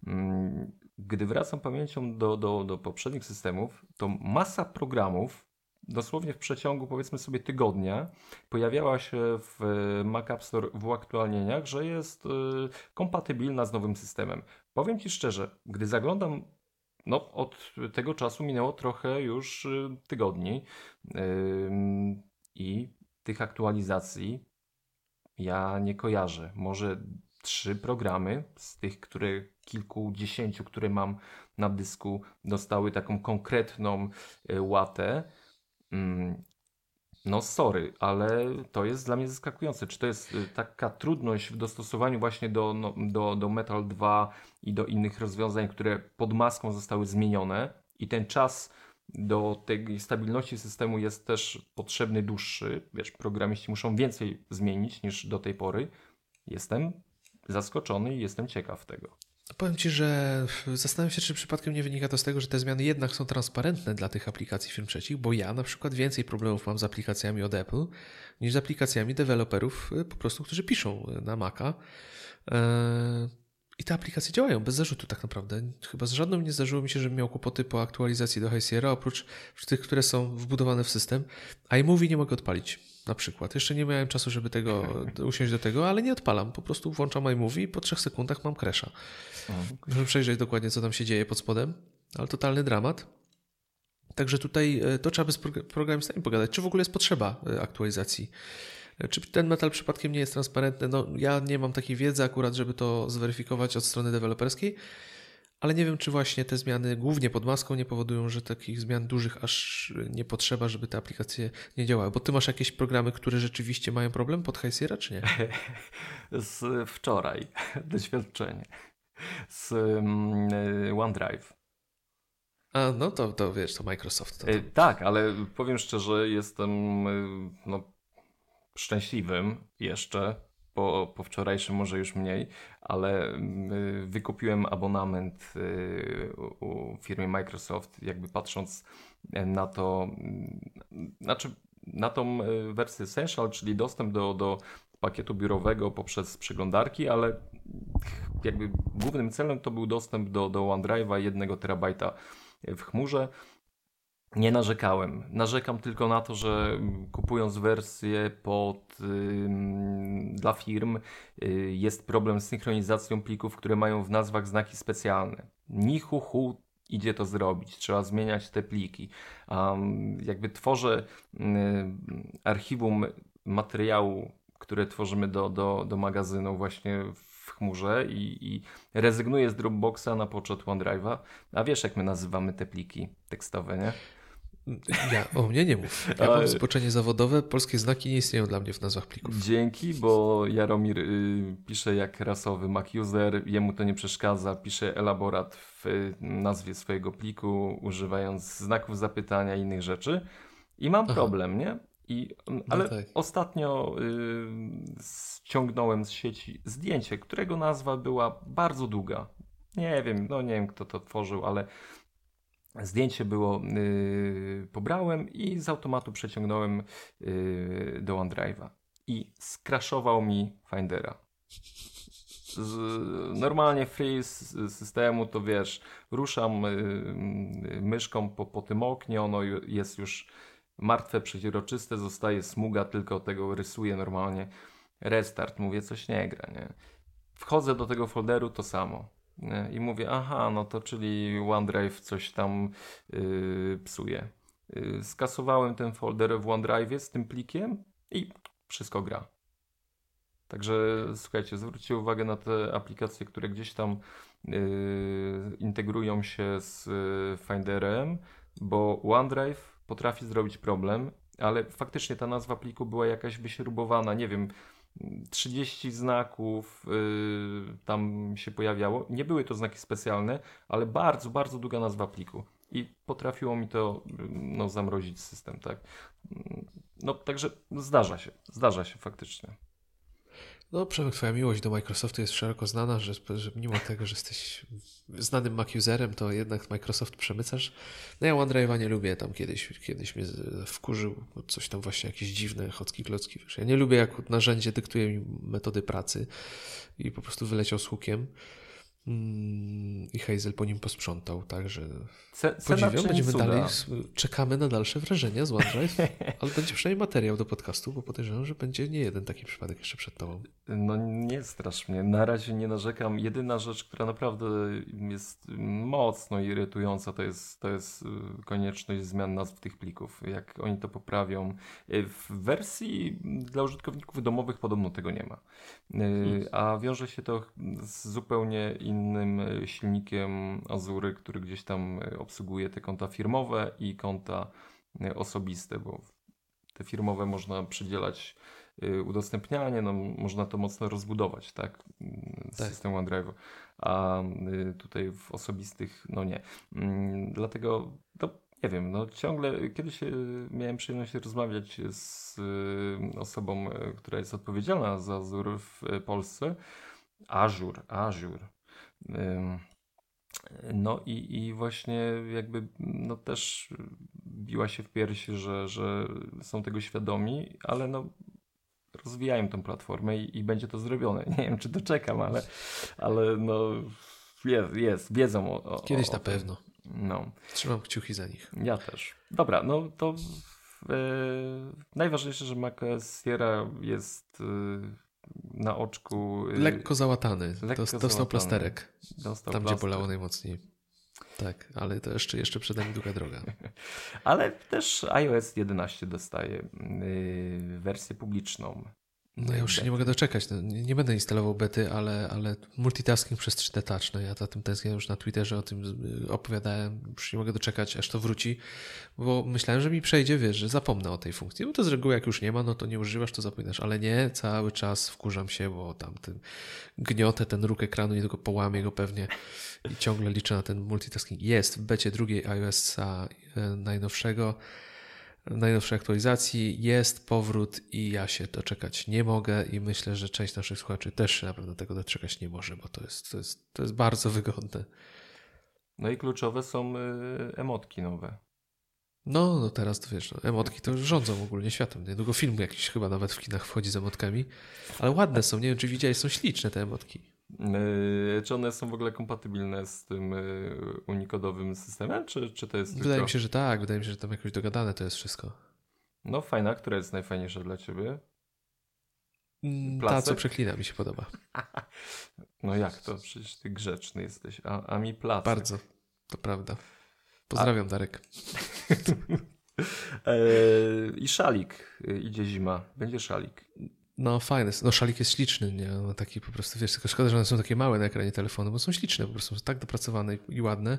mm, gdy wracam pamięcią do, do, do poprzednich systemów, to masa programów dosłownie w przeciągu powiedzmy sobie tygodnia pojawiała się w Mac App Store w uaktualnieniach, że jest y, kompatybilna z nowym systemem. Powiem Ci szczerze, gdy zaglądam, no od tego czasu minęło trochę już y, tygodni i tych aktualizacji ja nie kojarzę. Może trzy programy z tych, które kilkudziesięciu, które mam na dysku, dostały taką konkretną e, łatę. Mm, no, sorry, ale to jest dla mnie zaskakujące. Czy to jest e, taka trudność w dostosowaniu właśnie do, no, do, do Metal 2 i do innych rozwiązań, które pod maską zostały zmienione i ten czas do tej stabilności systemu jest też potrzebny dłuższy. Wiesz, programiści muszą więcej zmienić niż do tej pory. Jestem zaskoczony i jestem ciekaw tego. Powiem Ci, że zastanawiam się, czy przypadkiem nie wynika to z tego, że te zmiany jednak są transparentne dla tych aplikacji firm trzecich, bo ja na przykład więcej problemów mam z aplikacjami od Apple niż z aplikacjami deweloperów y, po prostu, którzy piszą na Maca. I te aplikacje działają bez zarzutu tak naprawdę. Chyba z żadną nie zdarzyło mi się, żebym miał kłopoty po aktualizacji do High Sierra, oprócz tych, które są wbudowane w system. iMovie nie mogę odpalić na przykład. Jeszcze nie miałem czasu, żeby tego usiąść do tego, ale nie odpalam. Po prostu włączam iMovie i po trzech sekundach mam kresza. Żeby przejrzeć dokładnie, co tam się dzieje pod spodem. Ale totalny dramat. Także tutaj e, to trzeba by z programistami pogadać, czy w ogóle jest potrzeba e, aktualizacji czy ten metal przypadkiem nie jest transparentny? No, ja nie mam takiej wiedzy akurat, żeby to zweryfikować od strony deweloperskiej, ale nie wiem, czy właśnie te zmiany głównie pod maską nie powodują, że takich zmian dużych aż nie potrzeba, żeby te aplikacje nie działały. Bo ty masz jakieś programy, które rzeczywiście mają problem pod High Sierra, czy nie? Z wczoraj doświadczenie. Z um, OneDrive. A, no to, to wiesz, to Microsoft. To, to... Tak, ale powiem szczerze, jestem no, szczęśliwym jeszcze, po, po wczorajszym może już mniej, ale y, wykupiłem abonament y, u, firmy Microsoft, jakby patrząc na to, y, znaczy na tą y, wersję Essential, czyli dostęp do, do pakietu biurowego poprzez przeglądarki, ale jakby głównym celem to był dostęp do, do OneDrive'a 1 terabajta w chmurze. Nie narzekałem. Narzekam tylko na to, że kupując wersję pod, dla firm y, jest problem z synchronizacją plików, które mają w nazwach znaki specjalne. Ni hu, idzie to zrobić. Trzeba zmieniać te pliki. Um, jakby tworzę y, archiwum materiału, które tworzymy do, do, do magazynu właśnie w chmurze i, i rezygnuję z Dropboxa na poczet OneDrive'a. A wiesz, jak my nazywamy te pliki tekstowe, nie? Ja, o mnie nie mów. Ja mam spoczenie zawodowe, polskie znaki nie istnieją dla mnie w nazwach plików. Dzięki, bo Jaromir y, pisze jak rasowy Mac user, jemu to nie przeszkadza, pisze elaborat w nazwie swojego pliku, używając znaków zapytania i innych rzeczy. I mam Aha. problem, nie? I, no ale no tak. ostatnio y, ściągnąłem z sieci zdjęcie, którego nazwa była bardzo długa. Nie wiem, no nie wiem kto to tworzył, ale Zdjęcie było, yy, pobrałem i z automatu przeciągnąłem yy, do OneDrive'a. I skraszował mi Findera. Z, normalnie free z systemu to wiesz, ruszam yy, myszką po, po tym oknie, ono jest już martwe, przeźroczyste, zostaje smuga, tylko tego rysuję normalnie. Restart, mówię, coś nie gra, nie? Wchodzę do tego folderu, to samo i mówię, aha, no to czyli OneDrive coś tam yy, psuje. Yy, skasowałem ten folder w OneDrive z tym plikiem i wszystko gra. Także słuchajcie, zwróćcie uwagę na te aplikacje, które gdzieś tam yy, integrują się z yy, Finderem, bo OneDrive potrafi zrobić problem, ale faktycznie ta nazwa pliku była jakaś wyśrubowana, nie wiem, 30 znaków yy, tam się pojawiało. Nie były to znaki specjalne, ale bardzo, bardzo długa nazwa pliku. I potrafiło mi to no, zamrozić system, tak. No także zdarza się, zdarza się faktycznie. No, Przemek, twoja miłość do Microsoftu jest szeroko znana, że, że mimo tego, że jesteś znanym Mac-userem, to jednak Microsoft przemycasz. No ja OneDrive'a nie lubię, tam kiedyś, kiedyś mnie wkurzył, coś tam właśnie jakieś dziwne chocki klocki. Ja nie lubię, jak narzędzie dyktuje mi metody pracy i po prostu wyleciał z hukiem. Mm, i Hazel po nim posprzątał, także Ce, podziwiam, będziemy cuda. dalej, czekamy na dalsze wrażenia z OneDrive, ale będzie przynajmniej materiał do podcastu, bo podejrzewam, że będzie nie jeden taki przypadek jeszcze przed tobą. No nie strasz mnie, na razie nie narzekam. Jedyna rzecz, która naprawdę jest mocno irytująca, to jest, to jest y, konieczność zmian nazw tych plików. Jak oni to poprawią. Y, w wersji dla użytkowników domowych podobno tego nie ma. Y, a wiąże się to z zupełnie innym innym e, silnikiem Azury, który gdzieś tam e, obsługuje te konta firmowe i konta e, osobiste, bo te firmowe można przydzielać udostępnianie, no można to mocno rozbudować, tak, tak. system OneDrive, a tutaj w osobistych, no nie. Mm, dlatego, to nie wiem, no ciągle, kiedyś miałem przyjemność rozmawiać z osobą, która jest odpowiedzialna za Azure w Polsce, Azure, Azure, no i, i właśnie jakby no też biła się w piersi, że, że są tego świadomi, ale no rozwijają tą platformę i, i będzie to zrobione. Nie wiem, czy doczekam, ale, ale no jest, jest wiedzą o, o Kiedyś o, na pewno. No. Trzymam kciuki za nich. Ja też. Dobra, no to e, najważniejsze, że macOS Sierra jest e, na oczku. Y, lekko załatany. Lekko dostał załatany. plasterek. Dostał tam, plaster. gdzie bolało najmocniej. Tak, ale to jeszcze, jeszcze przed nami długa droga. ale też iOS 11 dostaje yy, wersję publiczną. No ja już się nie mogę doczekać. No, nie, nie, będę instalował bety, ale, ale multitasking przez 3D Touch. No ja za tym tęsknię już na Twitterze o tym y, opowiadałem. Już nie mogę doczekać, aż to wróci, bo myślałem, że mi przejdzie, wiesz, że zapomnę o tej funkcji. Bo to z reguły jak już nie ma, no to nie używasz, to zapominasz. Ale nie, cały czas wkurzam się, bo tam ten gniotę, ten róg ekranu, nie tylko połamię go pewnie i ciągle liczę na ten multitasking. Jest w becie drugiej iOS-a y, najnowszego najnowszej aktualizacji. Jest powrót i ja się doczekać nie mogę i myślę, że część naszych słuchaczy też się na pewno tego doczekać nie może, bo to jest, to jest, to jest bardzo wygodne. No i kluczowe są y, emotki nowe. No, no teraz to wiesz, no, emotki to rządzą ogólnie światem. Niedługo film jakiś chyba nawet w kinach wchodzi z emotkami, ale ładne są, nie wiem czy widziałeś, są śliczne te emotki. Yy, czy one są w ogóle kompatybilne z tym yy, unikodowym systemem, czy, czy to jest Wydaje tylko... mi się, że tak, wydaje mi się, że tam jakoś dogadane to jest wszystko. No fajna, która jest najfajniejsza dla ciebie? Mm, Ta, Placek? co przeklina, mi się podoba. No jak to? Przecież ty grzeczny jesteś, a, a mi placek. Bardzo, to prawda. Pozdrawiam, Darek. Eee, I szalik. Idzie zima. Będzie szalik. No fajne, no szalik jest śliczny, nie? No, taki po prostu, wiesz, tylko szkoda, że one są takie małe na ekranie telefonu, bo są śliczne, po prostu są tak dopracowane i ładne.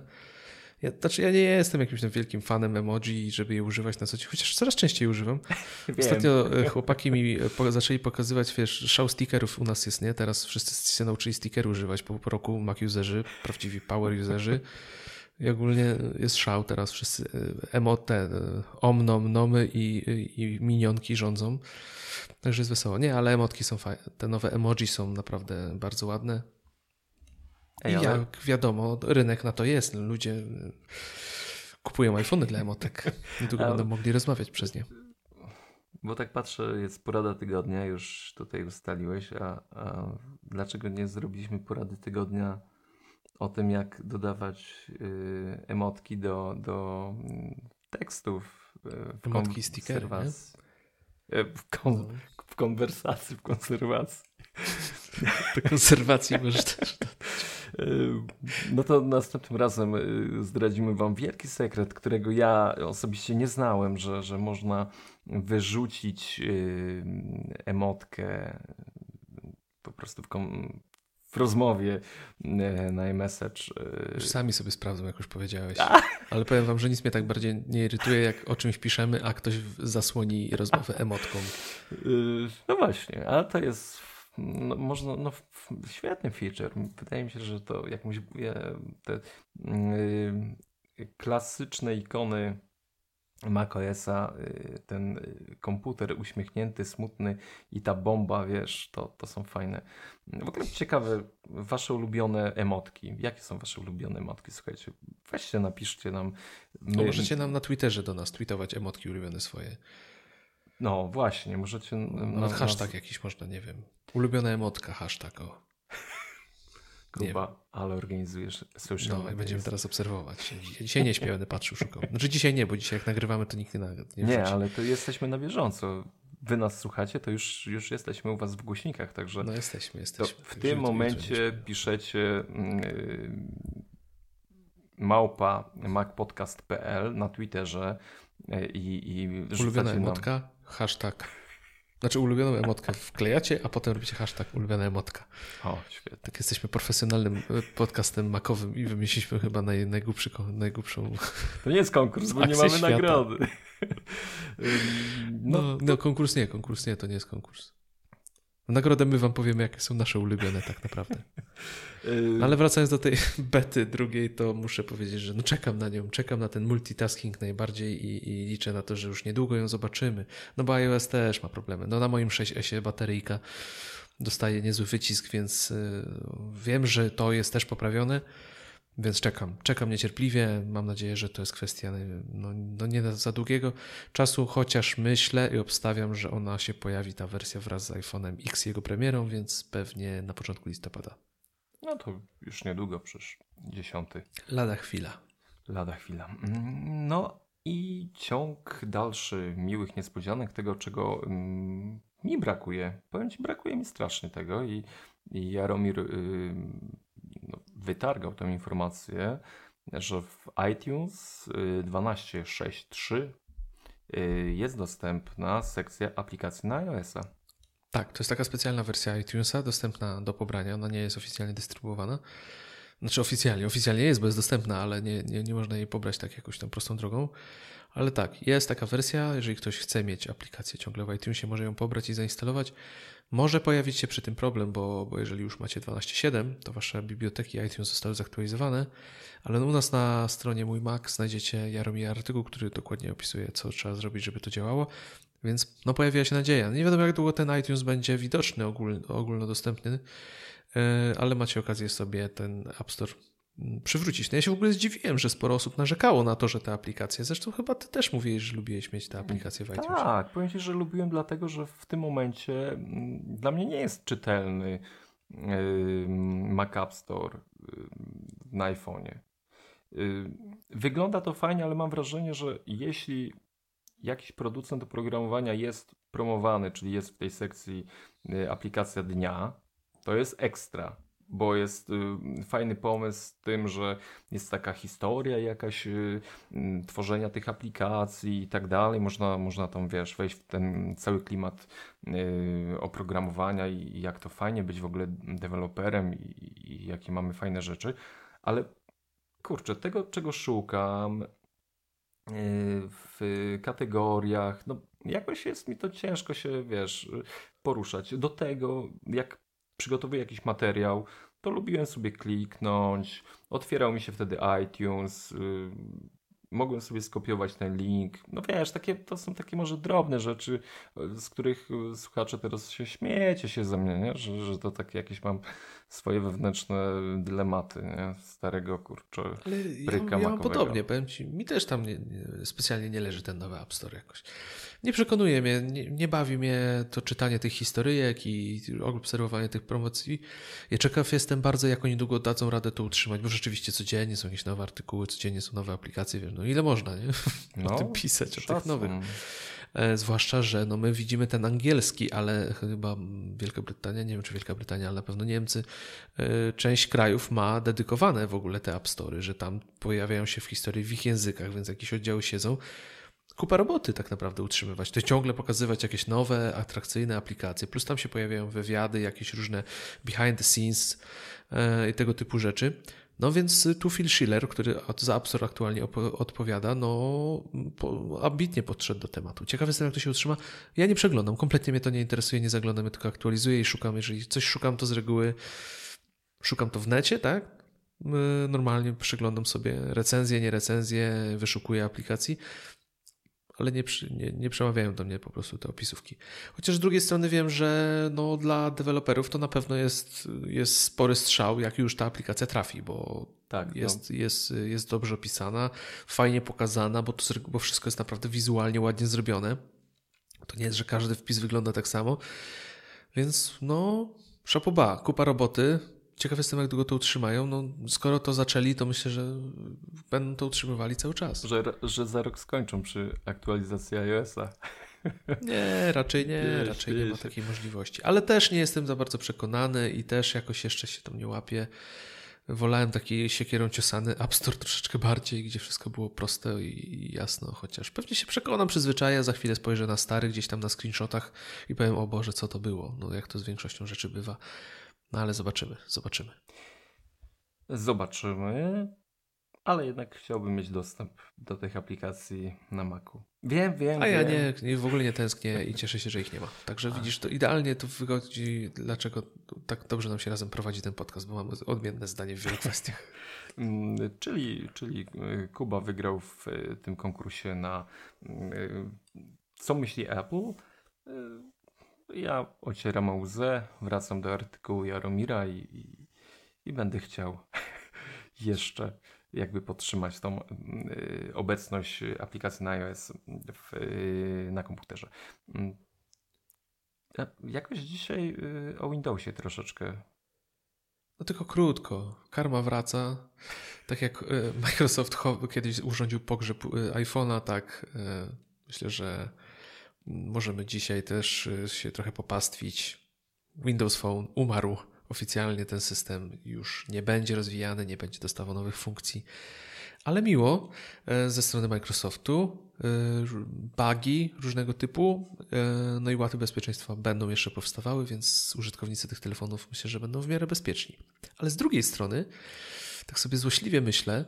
Ja, znaczy ja nie jestem jakimś tam wielkim fanem emoji, żeby je używać na co dzień, chociaż coraz częściej używam. Ostatnio e, chłopaki mi e, po, zaczęli pokazywać, wiesz, szał stickerów u nas jest, nie? Teraz wszyscy się nauczyli stickery używać po, po roku, Mac userzy, prawdziwi power userzy. I ogólnie jest szał teraz, wszyscy e, emote, omnom, nomy i, i minionki rządzą. Także jest wesoło. Nie, ale emotki są fajne. Te nowe emoji są naprawdę bardzo ładne. Ej, I ale- jak wiadomo, rynek na to jest. Ludzie kupują iPhony dla emotek. Niedługo Ale- będą mogli rozmawiać przez nie. Bo tak patrzę, jest porada tygodnia, już tutaj ustaliłeś, a, a dlaczego nie zrobiliśmy porady tygodnia o tym, jak dodawać y, emotki do, do mm, tekstów y, w Emotki stickery, konserwacji. Y, W, kon, No. w konwersacji, w konserwacji. Do konserwacji możesz też. Y, No to następnym razem y, zdradzimy Wam wielki sekret, którego ja osobiście nie znałem, że, że można wyrzucić emotkę po prostu w, kom- w rozmowie y, na iMessage. y, Już sami sobie sprawdzą, jak już powiedziałeś. Ale powiem wam, że nic mnie tak bardziej nie irytuje, jak o czymś piszemy, a ktoś zasłoni rozmowę emotką. y, No właśnie, a to jest no, można, no, świetny feature. Wydaje mi się, że to jakąś e, te y, klasyczne ikony macOSa, y, ten y, komputer uśmiechnięty, smutny i ta bomba, wiesz, to, to są fajne. W ogóle ciekawe, wasze ulubione emotki. Jakie są wasze ulubione emotki? Słuchajcie, weźcie, napiszcie nam. No, My- możecie nam na Twitterze do nas tweetować emotki ulubione swoje. No właśnie, możecie... Nawet na- hashtag jakiś można, nie wiem. Ulubiona emotka, hashtag, o. nie Kuba, ale organizujesz social No media. będziemy teraz obserwować. Dzisiaj nie śpię, będę patrzył, szukał. Znaczy dzisiaj nie, bo dzisiaj jak nagrywamy, to nikt nie, nawet nie Nie, ale to jesteśmy na bieżąco. Wy nas słuchacie, to już, już jesteśmy u was w głośnikach, także No jesteśmy, jesteśmy. w Także tym momencie piszecie yy, małpa macpodcast.pl na Twitterze yy, i, i Ulubiona rzucacie nam... emotka, hashtag. Znaczy ulubioną emotkę wklejacie, a potem robicie hashtag ulubiona emotka. O, świetnie. Tak jesteśmy profesjonalnym e, podcastem makowym i wymyśliliśmy chyba naj, najgłupszy, najgłupszą... To nie jest konkurs, bo nie mamy świata. nagrody. Yy, No, no, no, konkurs nie, konkurs nie, to nie jest konkurs. W nagrodę my wam powiemy, jakie są nasze ulubione tak naprawdę. No, ale wracając do tej bety drugiej, to muszę powiedzieć, że no czekam na nią, czekam na ten multitasking najbardziej i, i liczę na to, że już niedługo ją zobaczymy. No bo iOS też ma problemy. No na moim 6S bateryjka dostaje niezły wycisk, więc y, wiem, że to jest też poprawione, więc czekam. Czekam niecierpliwie. Mam nadzieję, że to jest kwestia no, no nie za długiego czasu, chociaż myślę i obstawiam, że ona się pojawi, ta wersja wraz z iPhone'em X jego premierą, więc pewnie na początku listopada. no to już niedługo, przecież dziesiąty. Lada chwila. Lada chwila. Mm, No i ciąg dalszy miłych niespodzianek, tego czego mm, mi brakuje. Powiem ci, brakuje mi strasznie tego i, i Jaromir y, no, wytargał tę informację, że w iTunes y, 12.6.3 y, jest dostępna sekcja aplikacji na iOS-a. Tak, to jest taka specjalna wersja iTunesa dostępna do pobrania. Ona nie jest oficjalnie dystrybuowana. Znaczy oficjalnie, oficjalnie jest, bo jest dostępna, ale nie, nie, nie można jej pobrać tak jakoś tam prostą drogą. Ale tak, jest taka wersja, jeżeli ktoś chce mieć aplikację ciągle w iTunesie, może ją pobrać i zainstalować. Może pojawić się przy tym problem, bo, bo jeżeli już macie 12.7, to wasze biblioteki iTunes zostały zaktualizowane, ale u nas na stronie Mój Mac znajdziecie Jaromir artykuł, który dokładnie opisuje, co trzeba zrobić, żeby to działało. Więc no, pojawia się nadzieja. Nie wiadomo, jak długo ten iTunes będzie widoczny, ogólno, ogólnodostępny, ale macie okazję sobie ten App Store mm, przywrócić. No ja się w ogóle zdziwiłem, że sporo osób narzekało na to, że te aplikacje, zresztą chyba ty też mówiłeś, że lubiłeś mieć te aplikacje w iTunesie. Tak, powiem ci, że lubiłem dlatego, że w tym momencie mm, dla mnie nie jest czytelny Mac App Store na iPhone'ie. Wygląda to fajnie, ale mam wrażenie, że jeśli jakiś producent oprogramowania jest promowany, czyli jest w tej sekcji y, aplikacja dnia, to jest ekstra, bo jest y, fajny pomysł z tym, że jest taka historia jakaś y, tworzenia tych aplikacji i tak dalej. Można, można tam, wiesz, wejść w ten cały klimat oprogramowania i, jak to fajnie być w ogóle deweloperem i, i jakie mamy fajne rzeczy, ale kurczę, tego czego szukam, w kategoriach. No, jakoś jest mi to ciężko się, wiesz, poruszać. Do tego, jak przygotowuję jakiś materiał, to lubiłem sobie kliknąć. Otwierał mi się wtedy iTunes. Y, mogłem sobie skopiować ten link. No wiesz, takie, to są takie może drobne rzeczy, z których słuchacze teraz się śmiejecie się ze mnie, nie? Że, że to takie jakieś mam swoje wewnętrzne dylematy, nie? Starego kurczę Ale ja, ja mam podobnie, powiem Ci, mi też tam nie, nie, specjalnie nie leży ten nowy App Store jakoś. Nie przekonuje mnie, nie, nie, bawi mnie to czytanie tych historyjek i obserwowanie tych promocji. Ja ciekaw jestem bardzo, jak oni długo dadzą radę to utrzymać, bo rzeczywiście codziennie są jakieś nowe artykuły, codziennie są nowe aplikacje, wiesz, no ile można, nie? No, o tym pisać, szacun. o tych nowych. E, zwłaszcza, że no my widzimy ten angielski, ale chyba Wielka Brytania, nie wiem czy Wielka Brytania, ale na pewno Niemcy, e, część krajów ma dedykowane w ogóle te App Story, że tam pojawiają się w historii w ich językach, więc jakieś oddziały siedzą. Kupa roboty tak naprawdę utrzymywać. To ciągle pokazywać jakieś nowe, atrakcyjne aplikacje, plus tam się pojawiają wywiady, jakieś różne behind the scenes e, i tego typu rzeczy. No więc tu Phil Schiller, który za App Store aktualnie odpowiada, no ambitnie podszedł do tematu. Ciekawy jestem, jak to się utrzyma. Ja nie przeglądam, kompletnie mnie to nie interesuje, nie zaglądam, ja tylko aktualizuję i szukam. Jeżeli coś szukam, to z reguły szukam to w necie, tak? Normalnie przeglądam sobie recenzje, nie recenzje, wyszukuję aplikacji ale nie, nie, nie przemawiają do mnie po prostu te opisówki. Chociaż z drugiej strony wiem, że no, dla deweloperów to na pewno jest, jest spory strzał, jak już ta aplikacja trafi, bo tak, jest, no. jest, jest dobrze opisana, fajnie pokazana, bo, to, bo wszystko jest naprawdę wizualnie ładnie zrobione. To nie jest, że każdy wpis wygląda tak samo. Więc no, szapoba, kupa roboty. Ciekaw jestem, jak długo to utrzymają. No, skoro to zaczęli, to myślę, że będą to utrzymywali cały czas. Że, że za rok skończą przy aktualizacji iOS-a. Nie, raczej nie, wiesz, raczej wiesz. nie ma takiej możliwości. Ale też nie jestem za bardzo przekonany i też jakoś jeszcze się tam nie łapię. Wolałem taki siekierą ciosany App Store troszeczkę bardziej, gdzie wszystko było proste i jasno, chociaż pewnie się przekonam, przyzwyczaję, za chwilę spojrzę na stary gdzieś tam na screenshotach i powiem, o Boże, co to było. No jak to z większością rzeczy bywa. No ale zobaczymy, zobaczymy. Zobaczymy, ale jednak chciałbym mieć dostęp do tych aplikacji na Macu. Wiem, wiem. A ja wiem. Nie, w ogóle nie tęsknię i cieszę się, że ich nie ma. Także A. widzisz, to idealnie to wychodzi, dlaczego tak dobrze nam się razem prowadzi ten podcast, bo mamy odmienne zdanie w wielu kwestiach. Mm, czyli, czyli y, Kuba wygrał w y, tym konkursie na y, co myśli Apple ja ocieram łzę, wracam do artykułu Jaromira i, i, i będę chciał jeszcze jakby podtrzymać tą y, obecność aplikacji na iOS w, y, na komputerze. Mm. Jakoś dzisiaj y, o Windowsie troszeczkę. No tylko krótko. Karma wraca. Tak jak y, Microsoft kiedyś urządził pogrzeb y, iPhone'a, tak y, myślę, że Możemy dzisiaj też y, się trochę popastwić. Windows Phone umarł. Oficjalnie ten system już nie będzie rozwijany, nie będzie dostawał nowych funkcji. Ale miło e, ze strony Microsoftu. E, bugi różnego typu, e, no i łaty bezpieczeństwa będą jeszcze powstawały, więc użytkownicy tych telefonów myślę, że będą w miarę bezpieczni. Ale z drugiej strony, tak sobie złośliwie myślę,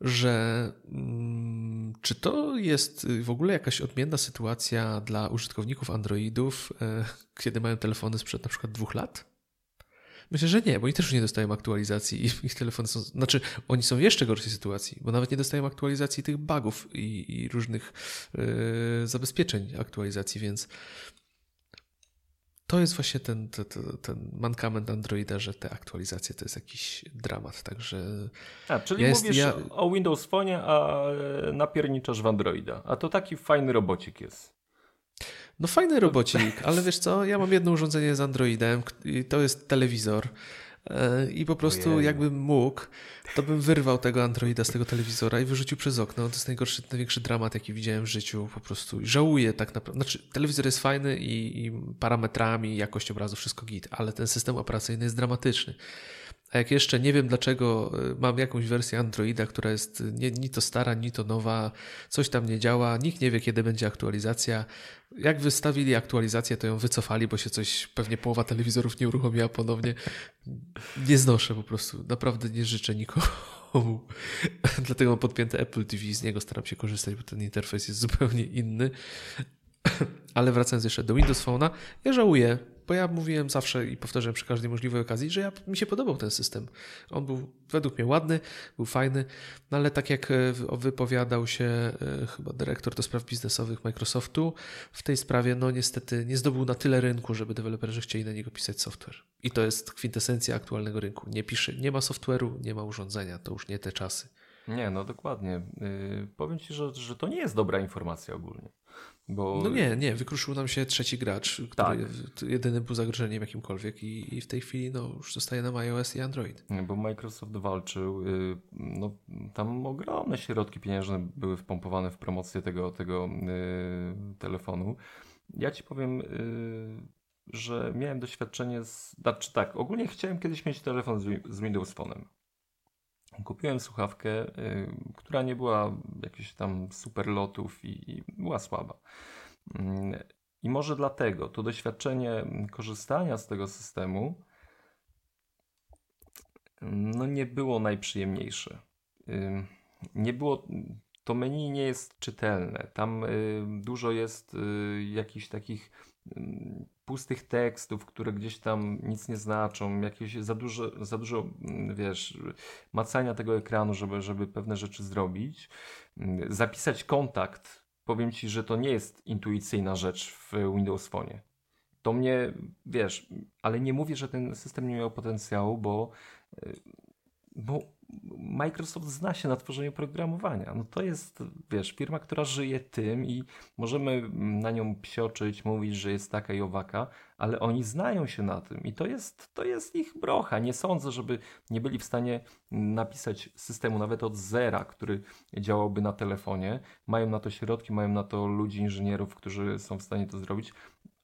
że mm, czy to jest w ogóle jakaś odmienna sytuacja dla użytkowników Androidów, e, kiedy mają telefony sprzed na przykład dwóch lat? Myślę, że nie, bo oni też nie dostają aktualizacji i ich telefony są. Znaczy, oni są w jeszcze gorszej sytuacji, bo nawet nie dostają aktualizacji tych bugów i, i różnych yy, zabezpieczeń aktualizacji, więc to jest właśnie ten, ten, ten mankament Androida, że te aktualizacje to jest jakiś dramat, także... A, czyli jest, mówisz ja... o Windows Phone, a napierniczasz w Androida, a to taki fajny robocik jest. No fajny robocik, ale wiesz co, ja mam jedno urządzenie z Androidem i to jest telewizor. E, I po prostu Ojej. jakbym mógł, to bym wyrwał tego Androida z tego telewizora i wyrzucił przez okno. To jest najgorszy, największy dramat, jaki widziałem w życiu po prostu. Żałuję tak naprawdę. Znaczy, telewizor jest fajny i, i parametrami, jakość obrazu, wszystko git, ale ten system operacyjny jest dramatyczny. A jak jeszcze nie wiem dlaczego y, mam jakąś wersję Androida, która jest nie, ni to stara, ni to nowa, coś tam nie działa, nikt nie wie kiedy będzie aktualizacja. Jak wystawili aktualizację, to ją wycofali, bo się coś, pewnie połowa telewizorów nie uruchomiła ponownie. Nie znoszę po prostu, naprawdę nie życzę nikomu. Dlatego mam podpięte Apple TV, z niego staram się korzystać, bo ten interfejs jest zupełnie inny. Ale wracając jeszcze do Windows Phone'a, ja żałuję, bo ja mówiłem zawsze i powtarzam przy każdej możliwej okazji, że ja, mi się podobał ten system. On był według mnie ładny, był fajny, no ale tak jak e, wypowiadał się e, chyba dyrektor do spraw biznesowych Microsoftu w tej sprawie, no niestety nie zdobył na tyle rynku, żeby deweloperzy chcieli na niego pisać software. I to jest kwintesencja aktualnego rynku. Nie pisze, nie ma software'u, nie ma urządzenia, to już nie te czasy. Nie, no dokładnie. Yy, powiem Ci, że, że to nie jest dobra informacja ogólnie. Bo... No nie, nie, wykruszył nam się trzeci gracz, który tak. jedyny był zagrożeniem jakimkolwiek i, i w tej chwili no, już zostaje nam iOS i Android. Bo Microsoft walczył, y, no, tam ogromne środki pieniężne były wpompowane w promocję tego, tego y, telefonu. Ja Ci powiem, y, że miałem doświadczenie z... Znaczy tak, ogólnie chciałem kiedyś mieć telefon z, z Windows Phone'em. Kupiłem słuchawkę, y, która nie była jakichś tam super lotów i, i była słaba. Mm, I może dlatego to doświadczenie korzystania z tego systemu no nie było najprzyjemniejsze. Y, nie było, to menu nie jest czytelne. Tam y, dużo jest jakichś takich pustych tekstów, które gdzieś tam nic nie znaczą, jakieś za dużo, za dużo mm, wiesz, macania tego ekranu, żeby, żeby pewne rzeczy zrobić. Mm, zapisać kontakt, powiem Ci, że to nie jest intuicyjna rzecz w Windows Phone. To mnie, wiesz, ale nie mówię, że ten system nie miał potencjału, bo, y, bo Microsoft zna się na tworzeniu programowania. No to jest, wiesz, firma, która żyje tym i możemy na nią psioczyć, mówić, że jest taka i owaka, ale oni znają się na tym i to jest, to jest ich brocha. Nie sądzę, żeby nie byli w stanie napisać systemu nawet od zera, który działałby na telefonie. Mają na to środki, mają na to ludzi, inżynierów, którzy są w stanie to zrobić.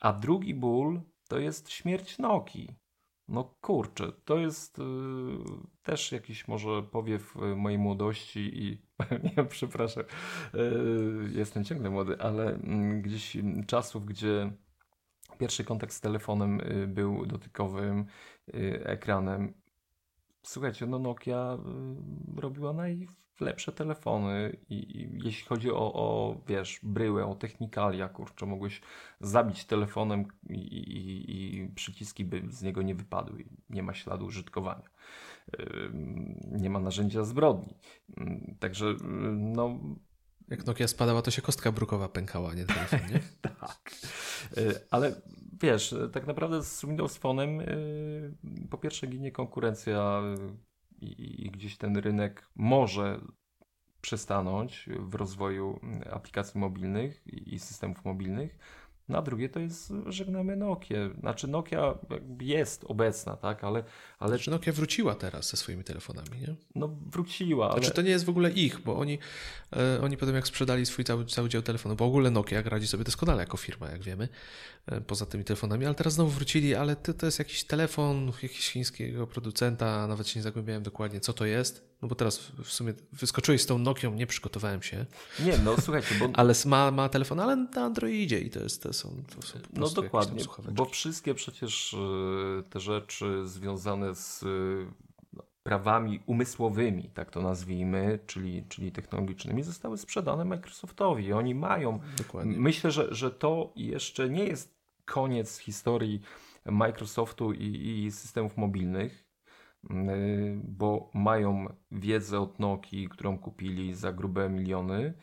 A drugi ból to jest śmierć Nokii. No kurczę, to jest y, też jakiś może powiew y, mojej młodości i nie przepraszam, y, jestem ciągle młody, ale y, gdzieś czasów, gdzie pierwszy kontakt z telefonem y, był dotykowym y, ekranem. Słuchajcie, no Nokia robiła naj lepsze telefony i, i jeśli chodzi o, o, wiesz, bryłę, o technikalia, kurczę, mogłeś zabić telefonem i, i, i przyciski by z niego nie wypadły. Nie ma śladu użytkowania. Nie ma narzędzia zbrodni. Także, no... Jak Nokia spadała, to się kostka brukowa pękała, nie telefon, nie? tak. Ale wiesz, tak naprawdę z Windows Phone'em po pierwsze ginie konkurencja i, i gdzieś ten rynek może przystanąć w rozwoju aplikacji mobilnych i systemów mobilnych, na drugie to jest żegnamy Nokia. Znaczy Nokia jest obecna, tak, ale... ale... Znaczy Nokia wróciła teraz ze swoimi telefonami, nie? No wróciła, Znaczy to nie jest w ogóle ich, bo oni, e, oni potem jak sprzedali swój cały, cały dział telefonów, bo w ogóle Nokia radzi sobie doskonale jako firma, jak wiemy, e, poza tymi telefonami, ale teraz znowu wrócili, ale to, to jest jakiś telefon jakiegoś chińskiego producenta, nawet się nie zagłębiałem dokładnie, co to jest. No bo teraz w sumie wyskoczyłeś z tą Nokią, nie przygotowałem się. Nie, no słuchajcie, bo... ale ma, ma telefon, ale na Androidzie i to, jest, to są, to są No dokładnie, bo wszystkie przecież e, te rzeczy związane z prawami umysłowymi, tak to nazwijmy, czyli, czyli technologicznymi, zostały sprzedane Microsoftowi. Oni mają. Dokładnie. Myślę, że, że to jeszcze nie jest koniec historii Microsoftu i, i systemów mobilnych, y, bo mają wiedzę od Nokii, którą kupili za grube miliony.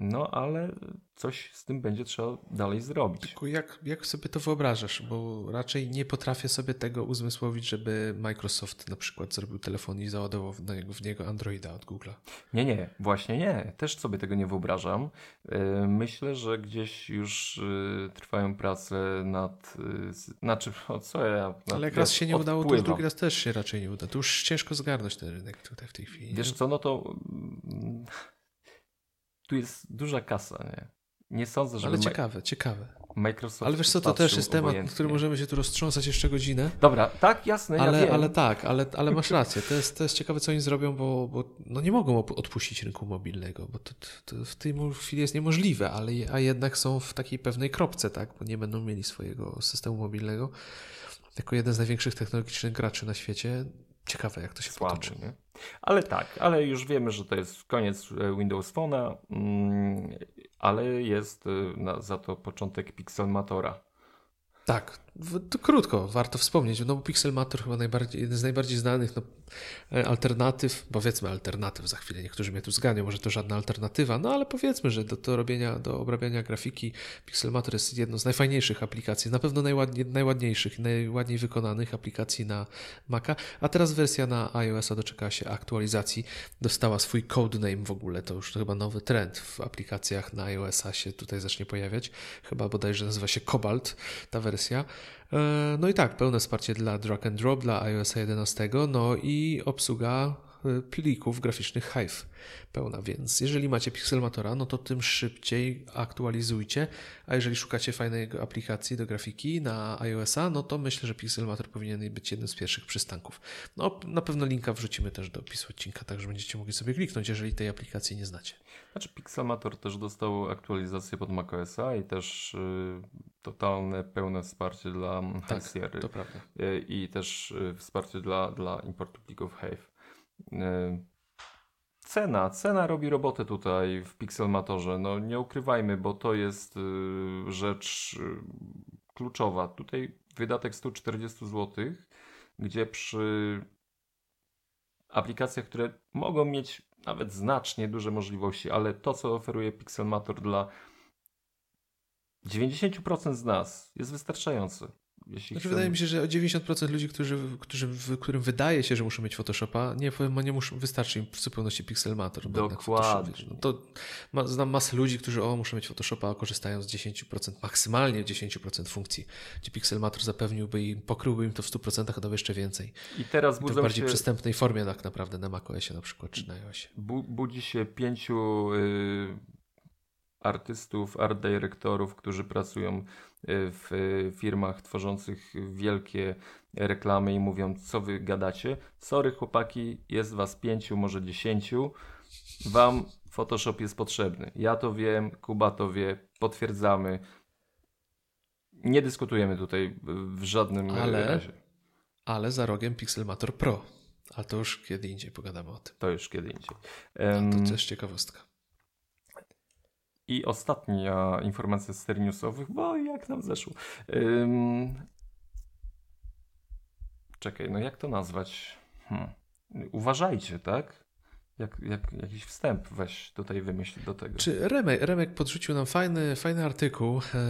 No ale coś z tym będzie trzeba dalej zrobić. Tylko jak, jak sobie to wyobrażasz? Bo raczej nie potrafię sobie tego uzmysłowić, żeby Microsoft na przykład zrobił telefon i załadował w niego, w niego Androida od Google'a. Nie, nie, właśnie nie. Też sobie tego nie wyobrażam. E, myślę, że gdzieś już e, trwają prace nad. E, znaczy, o co ja. Ale jak raz się nie udało, to już drugi raz też się raczej nie uda. To już ciężko zgarnąć ten rynek tutaj w tej chwili. Wiesz co, no to. Tu jest duża kasa, nie? Nie sądzę, że. Ale ciekawe, ciekawe. Microsoft. Ale wiesz co, to też jest temat, obojętnie. który możemy się tu roztrząsać jeszcze godzinę. Dobra, tak, jasne. Ale, ja ale tak, ale, ale masz rację. To jest, to jest ciekawe, co oni zrobią, bo, bo no nie mogą odpuścić rynku mobilnego, bo to, to w tej chwili jest niemożliwe, ale a jednak są w takiej pewnej kropce, tak, bo nie będą mieli swojego systemu mobilnego. Jako jeden z największych technologicznych graczy na świecie, Ciekawe, jak to się Słabo, potoczy. Nie? Ale tak, ale już wiemy, że to jest koniec e, Windows Phone'a, mm, ale jest e, na, za to początek Pixelmatora. Tak, to krótko, warto wspomnieć, no bo Pixelmator chyba najbardziej, jeden z najbardziej znanych no, e, alternatyw, powiedzmy alternatyw, za chwilę niektórzy mnie tu zganią, może to żadna alternatywa, no ale powiedzmy, że do, do robienia, do obrabiania grafiki Pixelmator jest jedną z najfajniejszych aplikacji, na pewno najładnie, najładniejszych, najładniej wykonanych aplikacji na Maca, a teraz wersja na iOS-a doczekała się aktualizacji, dostała swój codename w ogóle, to już chyba nowy trend w aplikacjach na iOS-a się tutaj zacznie pojawiać, chyba bodajże nazywa się Cobalt ta wersja, no i tak, pełne wsparcie dla drag and drop, dla iOS 11, no i obsługa e, plików graficznych Hive pełna, więc jeżeli macie Pixelmatora, no to tym szybciej aktualizujcie, a jeżeli szukacie fajnej aplikacji do grafiki na iOS-a, no to myślę, że Pixelmator powinien być jednym z pierwszych przystanków. No na pewno linka wrzucimy też do opisu odcinka, tak że będziecie mogli sobie kliknąć, jeżeli tej aplikacji nie znacie. Znaczy Pixelmator też dostał aktualizację pod macOSa i też y, totalne, pełne wsparcie dla tak, High Sierra. to prawda. Y, I też y, wsparcie dla, dla importu plików Hive. Y, cena, cena robi robotę tutaj w Pixelmatorze. No nie ukrywajmy, bo to jest rzecz kluczowa. Tutaj wydatek 140 zł, gdzie przy aplikacjach, które mogą mieć nawet znacznie duże możliwości, ale to, co oferuje Pixelmator dla 90% z nas jest wystarczające. Jeśli znaczy, Wydaje mi się, że o 90% ludzi, którzy, którzy, którym wydaje się, że muszą mieć Photoshopa, nie, nie muszą, wystarczy im w zupełności Pixelmator. Dokładnie. No to ma, znam masę ludzi, którzy o, muszą mieć Photoshopa, a korzystają z 10%, maksymalnie 10% funkcji, gdzie Pixelmator zapewniłby im, pokryłby im to w 100%, a nawet jeszcze więcej. I teraz budzą to w bardziej się... przystępnej formie tak naprawdę na macOSie na przykład, czy na iOSie. Bu budzi się pięciu y, artystów, art dyrektorów, którzy pracują w firmach tworzących wielkie reklamy i mówią, co wy gadacie. Sorry chłopaki, jest was pięciu, może dziesięciu. Wam Photoshop jest potrzebny. Ja to wiem, Kuba to wie, potwierdzamy. Nie dyskutujemy tutaj w żadnym ale, razie. Ale za rogiem Pixelmator Pro. Ale to już kiedy indziej pogadamy o tym. To już kiedy indziej. Um, to też ciekawostka. I ostatnia informacja z newsowych, bo jak nam zeszło. Czekaj, no jak to nazwać? Hmm. Uważajcie, tak? Jak, jak, jakiś wstęp weź tutaj wymyśl do tego. Czy Remek, Remek podrzucił nam fajny, fajny artykuł e,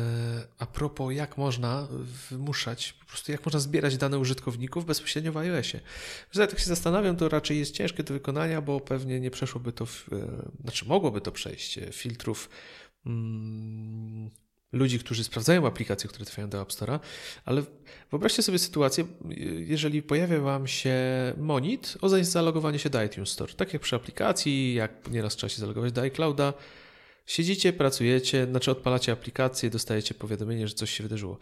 a propos jak można wymuszać, po prostu jak można zbierać dane użytkowników bezpośrednio w iOSie. Że tak się zastanawiam, to raczej jest ciężkie do wykonania, bo pewnie nie przeszłoby to, w, e, znaczy mogłoby to przejść e, filtrów mm, ludzi, którzy sprawdzają aplikacje, które trafiają do App Store'a, ale wyobraźcie sobie sytuację, jeżeli pojawia Wam się monit o zalogowanie się do iTunes Store. Tak jak przy aplikacji, jak nieraz trzeba się zalogować do iClouda, siedzicie, pracujecie, znaczy odpalacie aplikację, dostajecie powiadomienie, że coś się wydarzyło.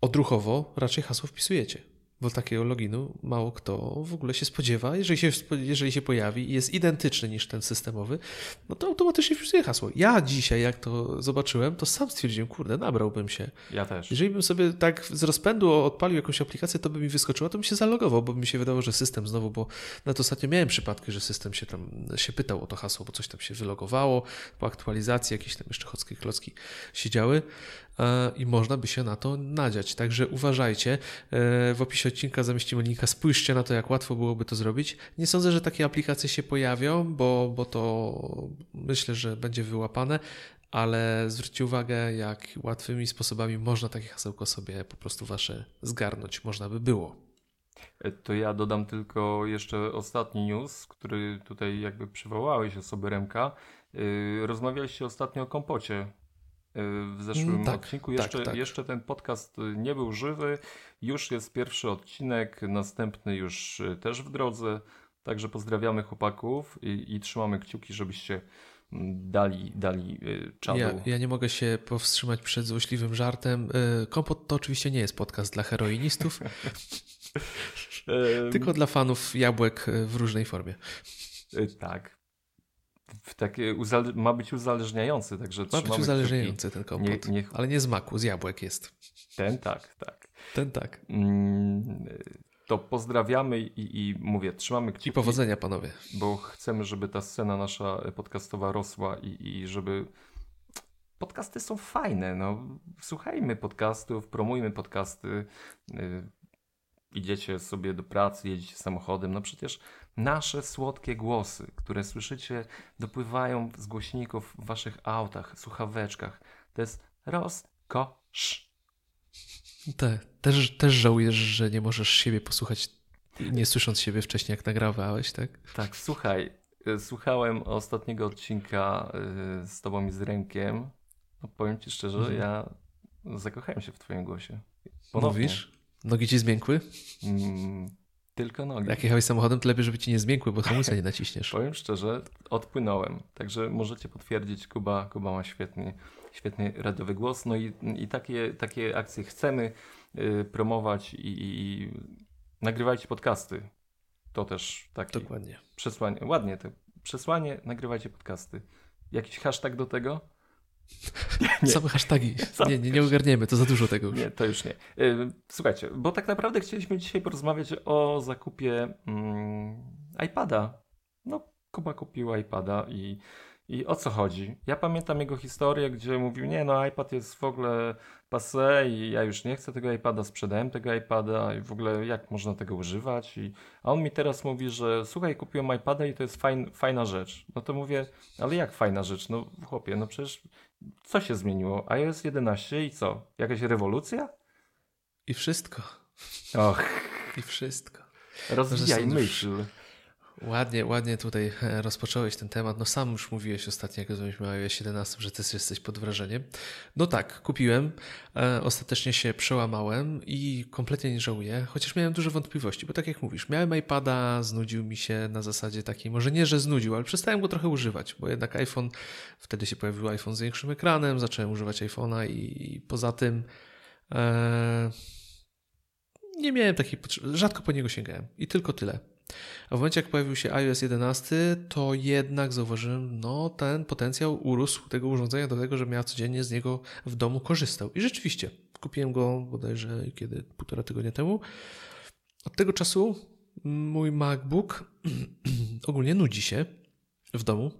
Odruchowo raczej hasło wpisujecie bo takiego loginu mało kto w ogóle się spodziewa. Jeżeli się, jeżeli się pojawi i jest identyczny niż ten systemowy, no to automatycznie wpisuje hasło. Ja dzisiaj, jak to zobaczyłem, to sam stwierdziłem, kurde, nabrałbym się. Ja też. Jeżeli bym sobie tak z rozpędu odpalił jakąś aplikację, to by mi wyskoczyło, to bym się zalogował, bo mi się wydawało, że system znowu, bo na to ostatnio miałem przypadki, że system się tam się pytał o to hasło, bo coś tam się wylogowało, po aktualizacji jakieś tam jeszcze chocki klocki się działy e, i można by się na to nadziać. Także uważajcie. E, w opisie odcinka zamieścimy linka. Spójrzcie na to, jak łatwo byłoby to zrobić. Nie sądzę, że takie aplikacje się pojawią, bo, bo to myślę, że będzie wyłapane, ale zwróćcie uwagę, jak łatwymi sposobami można takie hasełko sobie po prostu wasze zgarnąć można by było. E, to ja dodam tylko jeszcze ostatni news, który tutaj jakby przywołałeś osoby Remka. Rozmawialiście ostatnio o kompocie w zeszłym mm, tak, odcinku. Tak, jeszcze, tak, tak. jeszcze ten podcast nie był żywy. Już jest pierwszy odcinek, następny już y, też w drodze. Także pozdrawiamy chłopaków i, i trzymamy kciuki, żebyście mm, dali, dali y, czadu. Ja, ja, nie mogę się powstrzymać przed złośliwym żartem. Y, kompot to oczywiście nie jest podcast dla heroinistów, tylko dla fanów jabłek w różnej formie. Tak, takie ma być uzależniający, także Ma być uzależniający ten kompot, nie, ale nie z maku, z jabłek jest. Ten tak, tak. Ten tak. Mm, to pozdrawiamy i, i mówię, trzymamy kciuki. I powodzenia panowie. Bo chcemy, żeby ta scena nasza podcastowa rosła i, i żeby podcasty są fajne, no słuchajmy podcastów, promujmy podcasty, y, idziecie sobie do pracy, jedziecie samochodem, no przecież nasze słodkie głosy, które słyszycie, dopływają z głośników w waszych autach, słuchaweczkach. To jest rozkosz. Te, też, też żałujesz, że nie możesz siebie posłuchać, nie słysząc siebie wcześniej, jak nagrawałeś, tak? Tak, słuchaj. E, słuchałem ostatniego odcinka e, z tobą i z Rękiem. No, powiem ci szczerze, mhm. ja zakochałem się w twoim głosie. Ponownie. Mówisz? Nogi ci zmiękły? Mm, tylko nogi. Jak jechałeś samochodem, to lepiej, żeby ci nie zmiękły, bo hamulca nie naciśniesz. Powiem szczerze, odpłynąłem. Także możecie potwierdzić, Kuba, Kuba ma świetny, świetny radiowy głos. No i, i takie, takie akcje chcemy y, promować i, i, nagrywajcie podcasty. To też takie Dokładnie. przesłanie. Ładnie to. Przesłanie, nagrywajcie podcasty. Jakiś hashtag do tego? Nie. Same hashtagi. Nie, nie, nie ogarniemy, to za dużo tego już. Nie, to już nie. Y, słuchajcie, bo tak naprawdę chcieliśmy dzisiaj porozmawiać o zakupie mm, iPada. No, Kuba kupił iPada i i o co chodzi? Ja pamiętam jego historię, gdzie mówił, nie no, iPad jest w ogóle passe i ja już nie chcę tego iPada, sprzedałem tego iPada i w ogóle jak można tego używać? I, a on mi teraz mówi, że słuchaj, kupiłem iPada i to jest fajn, fajna rzecz. No to mówię, ale jak fajna rzecz? No chłopie, no przecież co się zmieniło? iOS 11 i co? Jakaś rewolucja? I wszystko. Och. I wszystko. Rozwijaj myśl. Ładnie, ładnie tutaj e, rozpocząłeś ten temat. No sam już mówiłeś ostatnio, jak rozmawialiśmy o iOS 17, że też jesteś pod wrażeniem. No tak, kupiłem, e, ostatecznie się przełamałem i kompletnie nie żałuję, chociaż miałem duże wątpliwości, bo tak jak mówisz, miałem iPada, znudził mi się na zasadzie takiej, może nie, że znudził, ale przestałem go trochę używać, bo jednak iPhone, wtedy się pojawił iPhone z większym ekranem, zacząłem używać iPhone'a i, i poza tym e, nie miałem takiej potrzeby, rzadko po niego sięgałem i tylko tyle. A w momencie, jak pojawił się iOS 11, to jednak zauważyłem, no ten potencjał urósł tego urządzenia do tego, że miał codziennie z niego w domu korzystał. I rzeczywiście, kupiłem go bodajże kiedy półtora tygodnia temu. Od tego czasu mój MacBook ogólnie nudzi się w domu.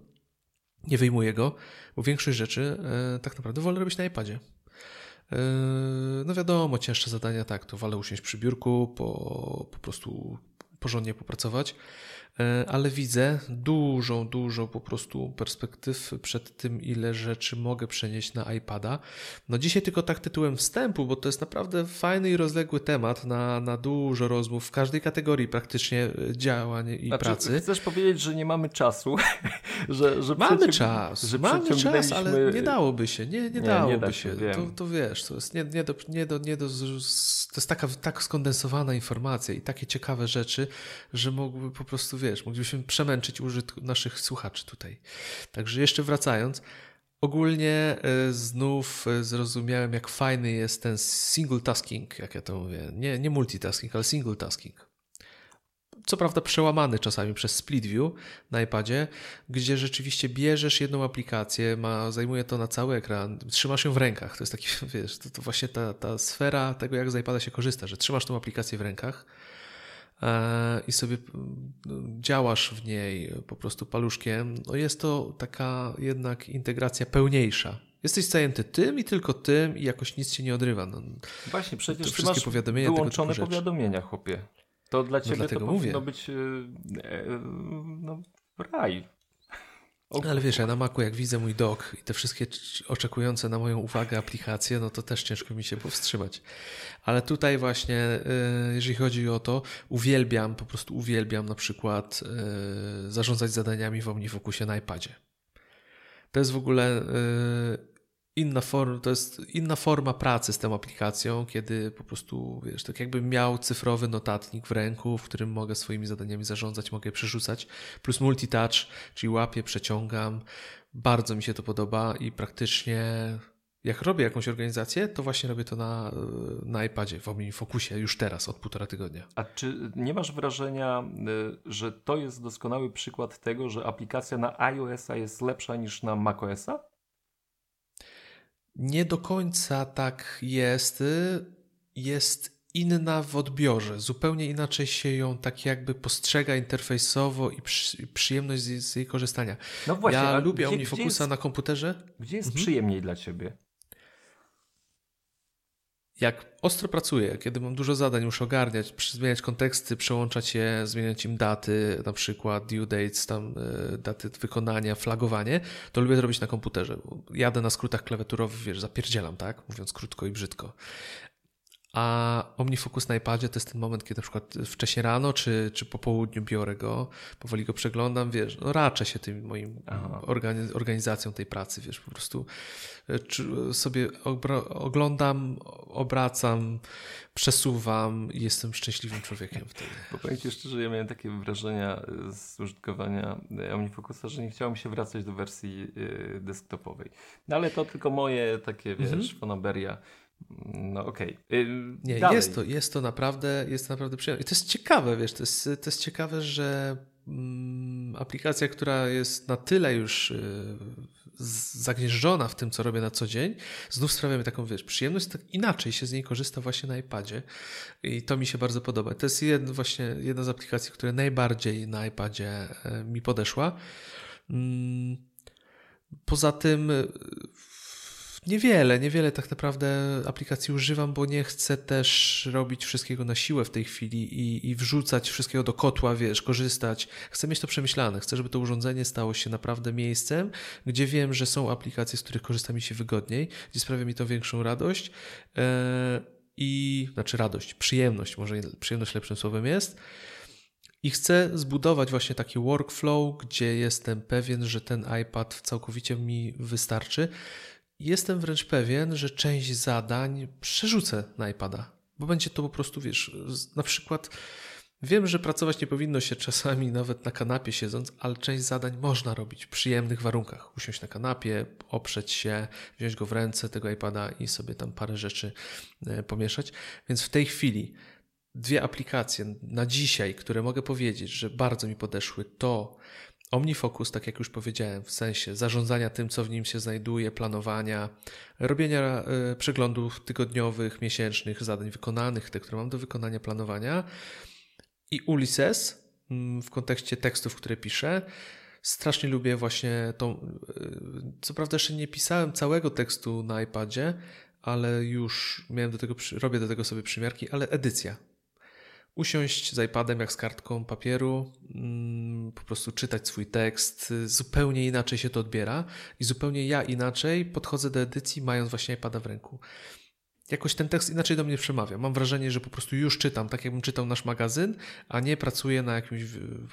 Nie wyjmuję go, bo większość rzeczy e, tak naprawdę wolę robić na iPadzie. E, no wiadomo, cięższe zadania, tak, to wolę usiąść przy biurku, po, po prostu porządnie popracować, ale widzę dużą, dużą po prostu perspektyw przed tym, ile rzeczy mogę przenieść na iPada. No dzisiaj tylko tak tytułem wstępu, bo to jest naprawdę fajny i rozległy temat na, na dużo rozmów w każdej kategorii praktycznie e, działań i znaczy, pracy. Chcesz powiedzieć, że nie mamy czasu? że, że mamy czas, że mamy czas, ale nie dałoby się, nie, nie, nie dałoby nie da się. się. To, to wiesz, to jest nie, nie, do, nie, do, nie do, to jest taka tak skondensowana informacja i takie ciekawe rzeczy, że mógłby po prostu, wiesz, moglibyśmy przemęczyć użytku naszych słuchaczy tutaj. Także jeszcze wracając, Ogólnie y, znów y, zrozumiałem, jak fajny jest ten single tasking, jak ja to mówię. Nie, nie multitasking, ale single tasking. Co prawda przełamany czasami przez split view na iPadzie, gdzie rzeczywiście bierzesz jedną aplikację, ma, zajmuje to na cały ekran, trzymasz ją w rękach. To jest taki, wiesz, to, to właśnie ta, ta sfera tego, jak z iPada się korzysta, że trzymasz tą aplikację w rękach E, i sobie działasz w niej po prostu paluszkiem, no jest to taka jednak integracja pełniejsza. Jesteś zajęty tym i tylko tym i jakoś nic się nie odrywa. No, Właśnie, przecież ty masz powiadomienia wyłączone powiadomienia, chłopie. To dla no ciebie no to powinno mówię. być e, no, raj. Ale wiesz, ja na Macu jak widzę mój dok i te wszystkie oczekujące na moją uwagę aplikacje, no to też ciężko mi się powstrzymać. Ale tutaj właśnie, y, jeżeli chodzi o to, uwielbiam, po prostu uwielbiam na przykład y, zarządzać zadaniami w OmniFocusie na iPadzie. To jest w ogóle y, inna forma, to jest inna forma pracy z tą aplikacją, kiedy po prostu, wiesz, tak jakbym miał cyfrowy notatnik w ręku, w którym mogę swoimi zadaniami zarządzać, mogę je przerzucać, plus multitouch, czyli łapię, przeciągam. Bardzo mi się to podoba i praktycznie jak robię jakąś organizację, to właśnie robię to na, na iPadzie, w OmniFocusie już teraz, od półtora tygodnia. A czy nie masz wrażenia, y, że to jest doskonały przykład tego, że aplikacja na iOS-a jest lepsza niż na macOS-a? Nie do końca tak jest. Jest inna w odbiorze. Zupełnie inaczej się ją tak jakby postrzega interfejsowo i przy, przyjemność z, z, jej korzystania. No właśnie, ja lubię OmniFocusa na komputerze. Gdzie jest mhm. przyjemniej dla ciebie? Jak ostro pracuję, kiedy mam dużo zadań, muszę ogarniać, zmieniać konteksty, przełączać je, zmieniać im daty, na przykład due dates, tam e, daty wykonania, flagowanie, to lubię to robić na komputerze. Jadę na skrótach klawiaturowych, wiesz, zapierdzielam, tak? Mówiąc krótko i brzydko. A OmniFocus na iPadzie to jest ten moment, kiedy na przykład wcześniej rano czy, czy po południu biorę go, powoli go przeglądam, wiesz, no raczę się tym moim organizacją tej pracy, wiesz, po prostu e, sobie oglądam, obracam, przesuwam i jestem szczęśliwym człowiekiem wtedy. Bo powiem Ci szczerze, ja miałem takie wrażenia z użytkowania OmniFocusa, że nie chciałem się wracać do wersji e, desktopowej. No ale to tylko moje takie, wiesz, mhm. fanaberia. No okej. Okay. Nie, jest to, jest to naprawdę, jest to naprawdę przyjemne. I to jest ciekawe, wiesz, to jest, to jest ciekawe, że mm, aplikacja, która jest na tyle już y, zagnieżdżona w tym, co robię na co dzień, znów sprawia mi taką, wiesz, przyjemność, tak inaczej się z niej korzysta właśnie na iPadzie i to mi się bardzo podoba. To jest jed, właśnie jedna z aplikacji, która najbardziej na iPadzie y, mi podeszła. Mm, poza tym Niewiele, niewiele tak naprawdę aplikacji używam, bo nie chcę też robić wszystkiego na siłę w tej chwili i, i wrzucać wszystkiego do kotła, wiesz, korzystać. Chcę mieć to przemyślane, chcę, żeby to urządzenie stało się naprawdę miejscem, gdzie wiem, że są aplikacje, z których korzysta mi się wygodniej, gdzie sprawia mi to większą radość yy, i, znaczy radość, przyjemność, może przyjemność lepszym słowem jest. I chcę zbudować właśnie taki workflow, gdzie jestem pewien, że ten iPad całkowicie mi wystarczy. Jestem wręcz pewien, że część zadań przerzucę na iPada, bo będzie to po prostu, wiesz, na przykład wiem, że pracować nie powinno się czasami nawet na kanapie siedząc, ale część zadań można robić w przyjemnych warunkach. Usiąść na kanapie, oprzeć się, wziąć go w ręce, tego iPada i sobie tam parę rzeczy e, pomieszać. Więc w tej chwili dwie aplikacje na dzisiaj, które mogę powiedzieć, że bardzo mi podeszły, to OmniFocus, tak jak już powiedziałem, w sensie zarządzania tym, co w nim się znajduje, planowania, robienia y, przeglądów tygodniowych, miesięcznych, zadań wykonanych, te, które mam do wykonania, planowania. I Ulysses mm, w kontekście tekstów, które piszę. Strasznie lubię właśnie tą. Y, co prawda, jeszcze nie pisałem całego tekstu na iPadzie, ale już miałem do tego, robię do tego sobie przymiarki, ale edycja usiąść z iPadem jak z kartką papieru, mm, po prostu czytać swój tekst. Zupełnie inaczej się to odbiera i zupełnie ja inaczej podchodzę do edycji, mając właśnie iPada w ręku jakoś ten tekst inaczej do mnie przemawia. Mam wrażenie, że po prostu już czytam, tak jakbym czytał nasz magazyn, a nie pracuję na jakimś,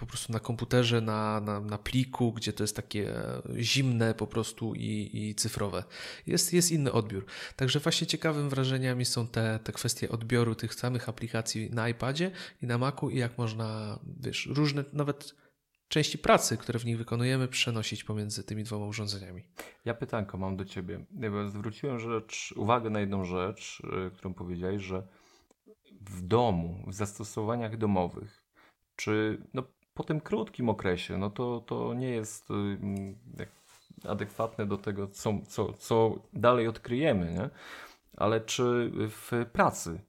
po prostu na komputerze, na, na, na pliku, gdzie to jest takie zimne po prostu i, i cyfrowe. Jest, jest inny odbiór. Także właśnie ciekawym wrażeniami są te, te kwestie odbioru tych samych aplikacji na iPadzie i na Macu i jak można, wiesz, różne, nawet części pracy, które w nich wykonujemy, przenosić pomiędzy tymi dwoma urządzeniami. Ja pytanko mam do ciebie. Zwróciłem rzecz, uwagę na jedną rzecz, y, którą powiedziałeś, że w domu, w zastosowaniach domowych, czy no, po tym krótkim okresie, no to, to nie jest y, adekwatne do tego, co, co, co dalej odkryjemy, nie? ale czy w pracy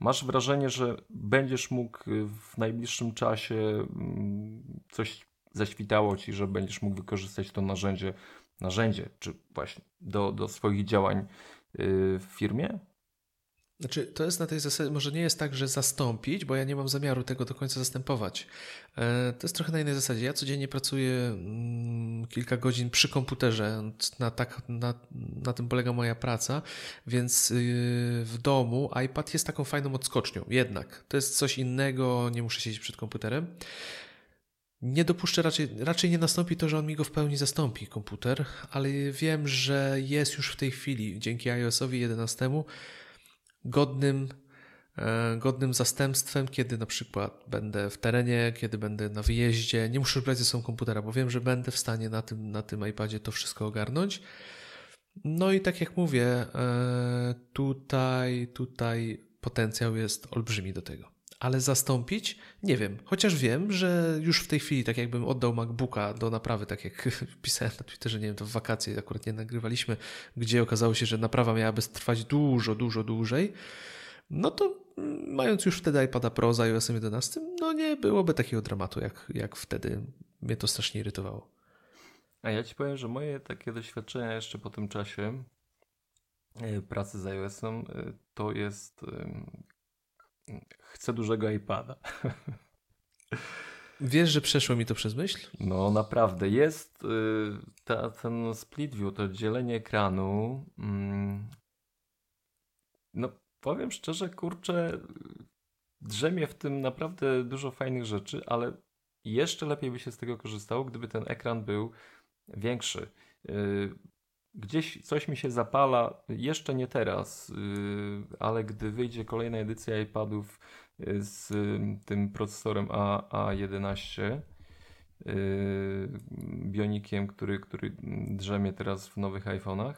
masz wrażenie, że będziesz mógł w najbliższym czasie mm, coś zaświtało ci, że będziesz mógł wykorzystać to narzędzie, narzędzie czy właśnie do, do swoich działań y, w firmie? Znaczy, to jest na tej zasadzie, może nie jest tak, że zastąpić, bo ja nie mam zamiaru tego do końca zastępować. E, to jest trochę na innej zasadzie. Ja codziennie pracuję mm, kilka godzin przy komputerze, na, tak, na, na tym polega moja praca, więc y, w domu iPad jest taką fajną odskocznią. Jednak to jest coś innego, nie muszę siedzieć przed komputerem. Nie dopuszczę, raczej, raczej nie nastąpi to, że on mi go w pełni zastąpi, komputer, ale wiem, że jest już w tej chwili, dzięki iOS-owi 11, godnym, e, godnym zastępstwem, kiedy na przykład będę w terenie, kiedy będę na wyjeździe. Nie muszę brać ze sobą komputera, bo wiem, że będę w stanie na tym, na tym iPadzie to wszystko ogarnąć. No i tak jak mówię, e, tutaj, tutaj potencjał jest olbrzymi do tego. Ale zastąpić? Nie wiem. Chociaż wiem, że już w tej chwili, tak jakbym oddał MacBooka do naprawy, tak jak pisałem na Twitterze, nie wiem, to w wakacje akurat nie nagrywaliśmy, gdzie okazało się, że naprawa miałaby trwać dużo, dużo dłużej, no to mm, mając już wtedy iPada Pro z iOS 11, no nie byłoby takiego dramatu, jak, jak wtedy mnie to strasznie irytowało. A ja ci powiem, że moje takie doświadczenia jeszcze po tym czasie e, pracy z iOS-em e, to jest chcę dużego iPada. Wiesz, że przeszło mi to przez myśl? No naprawdę. Jest y, ta, ten split view, to dzielenie ekranu. Mm, no powiem szczerze, kurczę, drzemie w tym naprawdę dużo fajnych rzeczy, ale jeszcze lepiej by się z tego korzystało, gdyby ten ekran był większy. Gdzieś coś mi się zapala, jeszcze nie teraz, y, ale gdy wyjdzie kolejna edycja iPadów y, z tym procesorem A, A11, y, bionikiem, który, który drzemie teraz w nowych iPhone'ach,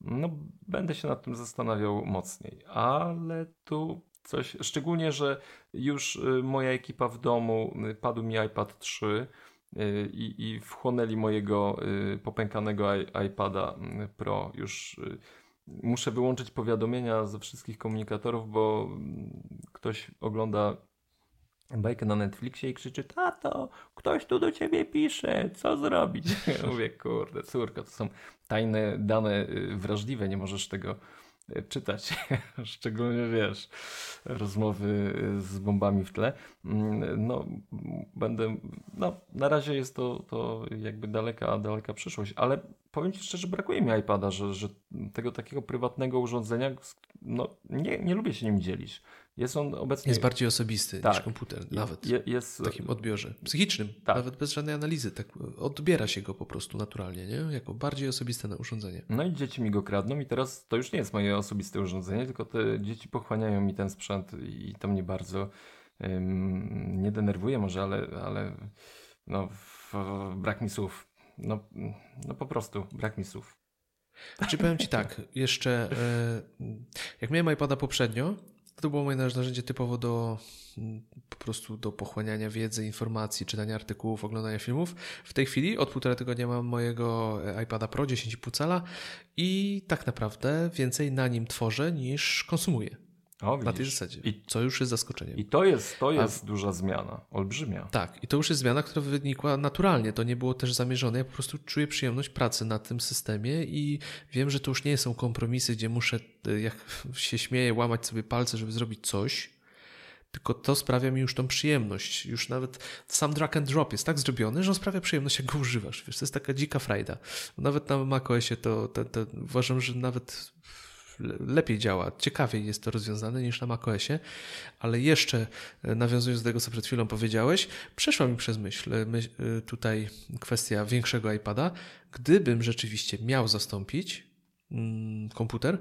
no będę się nad tym zastanawiał mocniej. Ale tu coś, szczególnie, że już moja ekipa w domu, padł mi iPad 3, Y, i, i wchłonęli mojego y, popękanego iPada mm, Pro. Już y, muszę wyłączyć powiadomienia ze wszystkich komunikatorów, bo mm, ktoś ogląda bajkę na Netflixie i krzyczy, tato, ktoś tu do ciebie pisze, co zrobić? Ja mówię, kurde, córka, to są tajne dane wrażliwe, nie możesz tego czytać, szczególnie wiesz, rozmowy z bombami w tle. Mm, no, będę, no, na razie jest to, to jakby daleka, daleka przyszłość, ale powiem Ci szczerze, brakuje mi iPada, że, że tego takiego prywatnego urządzenia, no, nie, nie lubię się nim dzielić. Jest on obecnie. Jest bardziej osobisty tak. niż komputer, nawet. Je, jest... W takim odbiorze psychicznym, tak. nawet bez żadnej analizy. Tak odbiera się go po prostu naturalnie, nie? jako bardziej osobiste urządzenie. No i dzieci mi go kradną, i teraz to już nie jest moje osobiste urządzenie, tylko te dzieci pochłaniają mi ten sprzęt, i to mnie bardzo um, nie denerwuje, może, ale, ale no, w, brak mi słów. No, no po prostu brak mi słów. Czy powiem Ci tak, jeszcze e, jak miałem iPada poprzednio, to było moje narzędzie typowo do po prostu do pochłaniania wiedzy, informacji, czytania artykułów, oglądania filmów. W tej chwili od półtora tygodnia mam mojego iPada Pro 10,5 cala i tak naprawdę więcej na nim tworzę niż konsumuję. O, na tej zasadzie. I, co już jest zaskoczeniem. I to jest, to jest A, duża zmiana, olbrzymia. Tak, i to już jest zmiana, która wynikła naturalnie. To nie było też zamierzone. Ja po prostu czuję przyjemność pracy na tym systemie i wiem, że to już nie są kompromisy, gdzie muszę, e, jak się śmieję, łamać sobie palce, żeby zrobić coś. Tylko to sprawia mi już tą przyjemność. Już nawet sam drag and drop jest tak zrobiony, że on sprawia przyjemność, jak go używasz. Wiesz, to jest taka dzika frajda. Nawet na macOSie to, to, to uważam, że nawet lepiej działa, ciekawiej jest to rozwiązane niż na macOSie, ale jeszcze e, nawiązując do tego, co przed chwilą powiedziałeś, przeszła mi przez myśl e, e, tutaj kwestia większego iPada. Gdybym rzeczywiście miał zastąpić mm, komputer,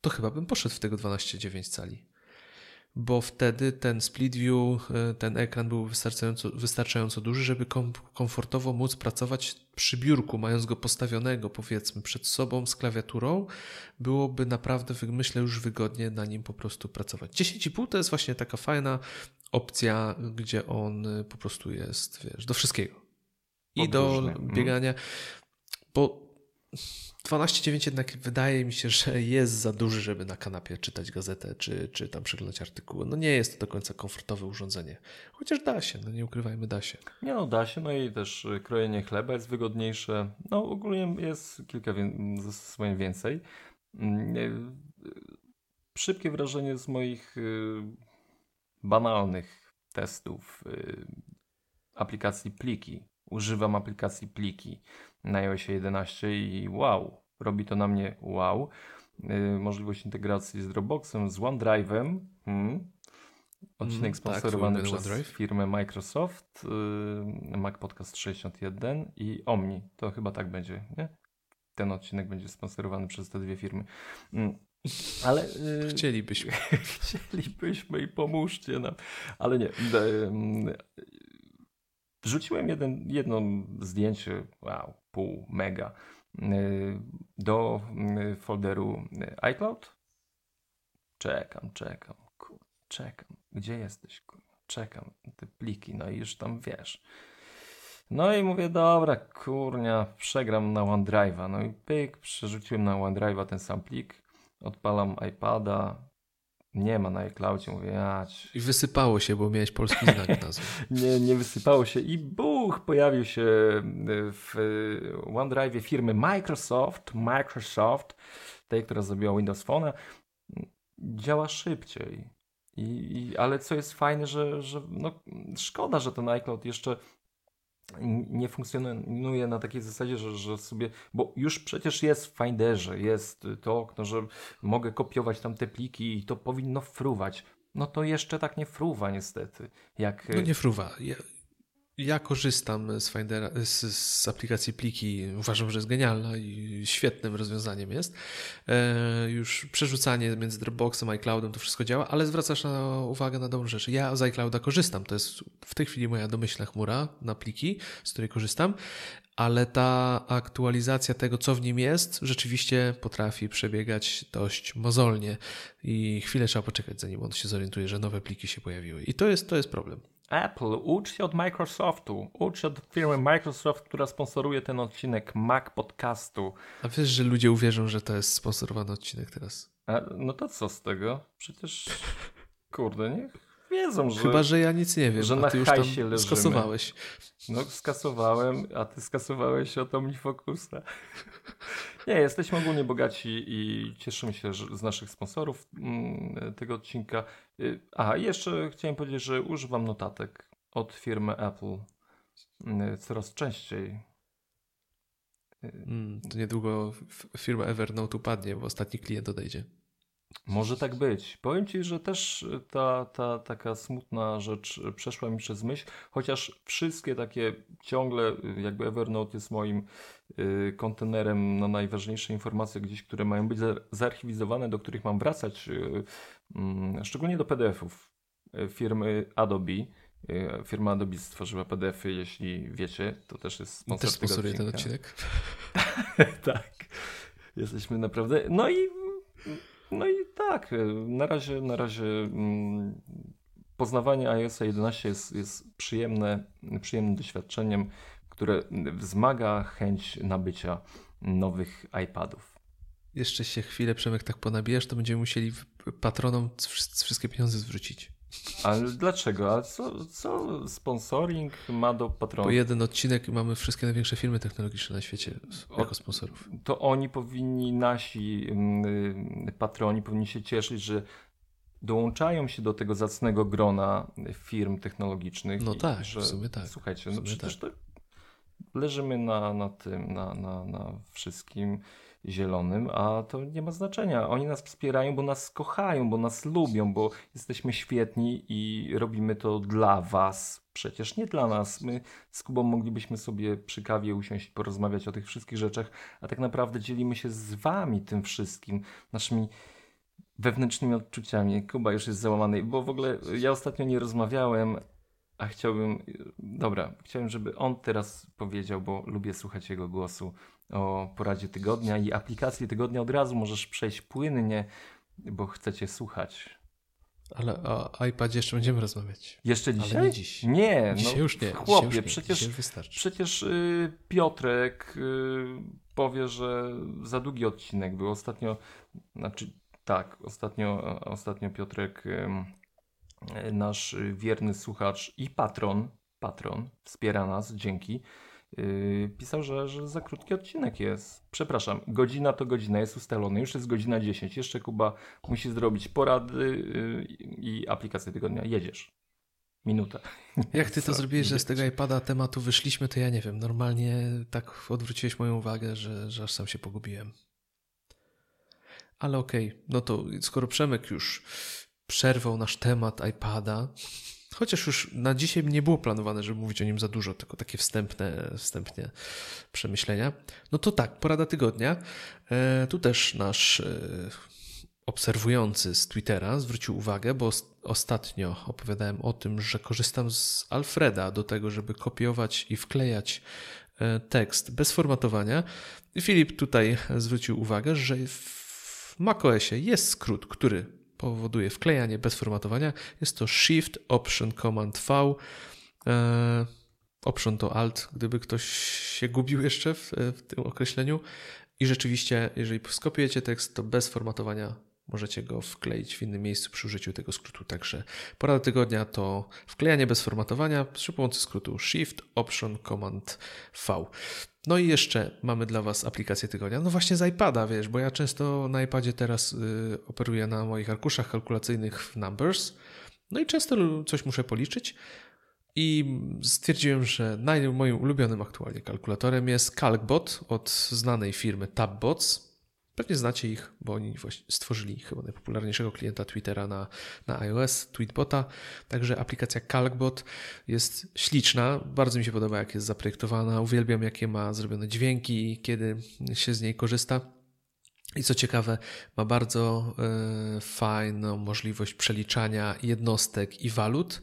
to chyba bym poszedł w tego 12,9 cali. Bo wtedy ten split view, e, ten ekran był wystarczająco, wystarczająco duży, żeby kom komfortowo móc pracować przy biurku, mając go postawionego powiedzmy przed sobą z klawiaturą, byłoby naprawdę, myślę, już wygodnie na nim po prostu pracować. 10,5 to jest właśnie taka fajna opcja, gdzie on e, po prostu jest, wiesz, do wszystkiego. I do mhm. biegania, bo 12,9 jednak wydaje mi się, że jest za duży, żeby na kanapie czytać gazetę czy, czy tam przeglądać artykuły. No nie jest to do końca komfortowe urządzenie. Chociaż da się, no nie ukrywajmy, da się. Nie no, da się, no i też krojenie chleba jest wygodniejsze. No ogólnie jest kilka zdecydowanie więcej. Mm, szybkie wrażenie z moich y, banalnych testów y, aplikacji Pliki. Używam aplikacji Pliki na iOS 11 i wow, robi to na mnie wow. Yy, możliwość integracji z Dropboxem, z OneDrive'em. Hmm. Odcinek mm, sponsorowany tak, przez OneDrive. firmę Microsoft, yy, Mac Podcast 61 i Omni. To chyba tak będzie, nie? Ten odcinek będzie sponsorowany przez te dwie firmy. Mm. Ale yy, chcielibyśmy. chcielibyśmy i pomóżcie nam. Ale nie. Wrzuciłem jeden, jedno zdjęcie, wow, pół mega, y, do y, folderu y, iCloud. Czekam, czekam, kur, czekam. Gdzie jesteś? Kur? Czekam, te pliki, no i już tam wiesz. No i mówię, dobra, kurnia, przegram na OneDrive'a. No i pyk, przerzuciłem na OneDrive'a ten sam plik, odpalam iPada, nie ma na iCloudzie, mówię. I wysypało się, bo miałeś polski znak nazwy. nie, nie wysypało się i buch, pojawił się w OneDrive firmy Microsoft, Microsoft, tej, która zrobiła Windows Phone, działa szybciej. I, i, ale co jest fajne, że, że no, szkoda, że ten iCloud jeszcze nie funkcjonuje na takiej zasadzie, że, że sobie, bo już przecież jest w Finderze, jest to okno, że mogę kopiować tam te pliki i to powinno fruwać. No to jeszcze tak nie fruwa niestety. Jak... No nie fruwa. Ja, korzystam z, Findera, z, z, aplikacji Pliki. Uważam, że jest genialna i świetnym rozwiązaniem jest. E, już przerzucanie między Dropboxem a iCloudem to wszystko działa, ale zwracasz na uwagę na dobrą rzecz. Ja z iClouda korzystam. To jest w tej chwili moja domyślna chmura na pliki, z której korzystam, ale ta aktualizacja tego, co w nim jest, rzeczywiście potrafi przebiegać dość mozolnie i chwilę trzeba poczekać, zanim on się zorientuje, że nowe pliki się pojawiły. I to jest, to jest problem. Apple, ucz się od Microsoftu, ucz się od firmy Microsoft, która sponsoruje ten odcinek Mac Podcastu. A wiesz, że ludzie uwierzą, że to jest sponsorowany odcinek teraz? A, no to co z tego? Przecież, kurde, niech wiedzą, że... Chyba, że ja nic nie wiem, że na ty już tam leżymy. skasowałeś. No skasowałem, a ty skasowałeś od OmniFocusa. Nie, jesteśmy ogólnie bogaci i cieszymy się z naszych sponsorów mm, tego odcinka. Y, a, jeszcze chciałem powiedzieć, że używam notatek od firmy Apple mm, coraz częściej. Y, mm, to niedługo firma Evernote upadnie, bo ostatni klient odejdzie. Może tak być. Powiem Ci, że też ta, ta taka smutna rzecz przeszła mi przez myśl, chociaż wszystkie takie ciągle, jakby Evernote jest moim y, kontenerem na najważniejsze informacje gdzieś, które mają być zaarchiwizowane, do których mam wracać, y, y, szczególnie do PDF-ów y, firmy Adobe. Y, firma Adobe stworzyła PDF-y, jeśli wiecie, to też jest sponsor też sponsoruje ten odcinek. tak. Jesteśmy naprawdę... No i no i tak, y, na razie, na razie mm, poznawanie iOS 11 jest, jest przyjemne, przyjemnym doświadczeniem, które wzmaga chęć nabycia nowych iPadów. Jeszcze się chwilę, Przemek, tak ponabijasz, to będziemy musieli patronom wszystkie pieniądze zwrócić. Ale dlaczego? A co, co sponsoring ma do patronów? Po jeden odcinek mamy wszystkie największe firmy technologiczne na świecie jako sponsorów. To oni powinni, nasi mm, patroni powinni się cieszyć, że dołączają się do tego zacnego grona firm technologicznych. No tak, że, w sumie tak. Słuchajcie, no przecież tak. leżymy na, na tym, na, na, na wszystkim zielonym, a to nie ma znaczenia. Oni nas wspierają, bo nas kochają, bo nas lubią, bo jesteśmy świetni i robimy to dla Was. Przecież nie dla nas. My z Kubą moglibyśmy sobie przy kawie usiąść porozmawiać o tych wszystkich rzeczach, a tak naprawdę dzielimy się z Wami tym wszystkim, naszymi wewnętrznymi odczuciami. Kuba już jest załamany, bo w ogóle ja ostatnio nie rozmawiałem, a chciałbym, dobra, chciałem, żeby on teraz powiedział, bo lubię słuchać jego głosu o poradzie tygodnia i aplikacji tygodnia od razu możesz przejść płynnie, bo chcecie słuchać. Ale o iPadzie jeszcze będziemy rozmawiać. Jeszcze dzisiaj? Ale nie dziś. Nie, dzisiaj no, już nie. Chłopie, już nie. przecież, przecież y, Piotrek y, powie, że za długi odcinek był. Ostatnio, znaczy tak, ostatnio, ostatnio Piotrek, y, nasz wierny słuchacz i patron, patron, wspiera nas, dzięki. Yy, pisał, że, że za krótki odcinek jest. Przepraszam, godzina to godzina, jest ustalony, już jest godzina 10. Jeszcze Kuba musi zrobić porady yy, i aplikację tygodnia. Jedziesz. Minuta. Jak ty to Co? zrobiłeś, że z tego iPada tematu wyszliśmy, to ja nie wiem. Normalnie tak odwróciłeś moją uwagę, że, że aż sam się pogubiłem. Ale okej, no to skoro Przemek już przerwał nasz temat iPada, chociaż już na dzisiaj nie było planowane, żeby mówić o nim za dużo, tylko takie wstępne, wstępnie przemyślenia, no to tak, porada tygodnia. E, tu też nasz e, obserwujący z Twittera zwrócił uwagę, bo os- ostatnio opowiadałem o tym, że korzystam z Alfreda do tego, żeby kopiować i wklejać e, tekst bez formatowania. I Filip tutaj zwrócił uwagę, że w macOSie jest skrót, który powoduje wklejanie bez formatowania. Jest to Shift Option Command V. E, Option to Alt, gdyby ktoś się gubił jeszcze w, w tym określeniu. I rzeczywiście, jeżeli skopiujecie tekst, to bez formatowania możecie go wkleić w innym miejscu przy użyciu tego skrótu. Także porada tygodnia to wklejanie bez formatowania przy pomocy skrótu Shift Option Command V. No i jeszcze mamy dla Was aplikację tygodnia. No właśnie z iPada, wiesz, bo ja często na iPadzie teraz y, operuję na moich arkuszach kalkulacyjnych w Numbers. No i często coś muszę policzyć. I stwierdziłem, że naj, moim ulubionym aktualnie kalkulatorem jest CalcBot od znanej firmy TabBots. Pewnie znacie ich, bo oni właśnie stworzyli chyba najpopularniejszego klienta Twittera na, na iOS, Tweetbota. Także aplikacja CalcBot jest śliczna. Bardzo mi się podoba, jak jest zaprojektowana. Uwielbiam, jakie ma zrobione dźwięki, kiedy się z niej korzysta. I co ciekawe, ma bardzo e, fajną możliwość przeliczania jednostek i walut.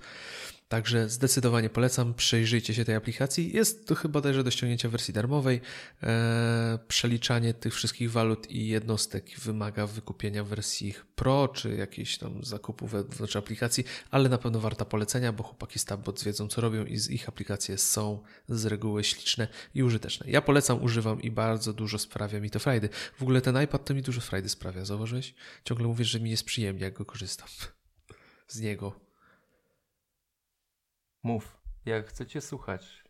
Także zdecydowanie polecam, przejrzyjcie się tej aplikacji. Jest to chyba bodajże do ściągnięcia w wersji darmowej. E, przeliczanie tych wszystkich walut i jednostek wymaga wykupienia wersji Pro czy jakiejś tam zakupu wewnątrz aplikacji, ale na pewno warta polecenia, bo chłopaki z Tabbot wiedzą co robią i ich aplikacje są z reguły śliczne i użyteczne. Ja polecam, używam i bardzo dużo sprawia mi to frajdy. W ogóle ten iPad to mi dużo frajdy sprawia, zauważyłeś? Ciągle mówisz, że mi jest przyjemnie, jak go korzystam z niego. Mów, jak chcecie słuchać.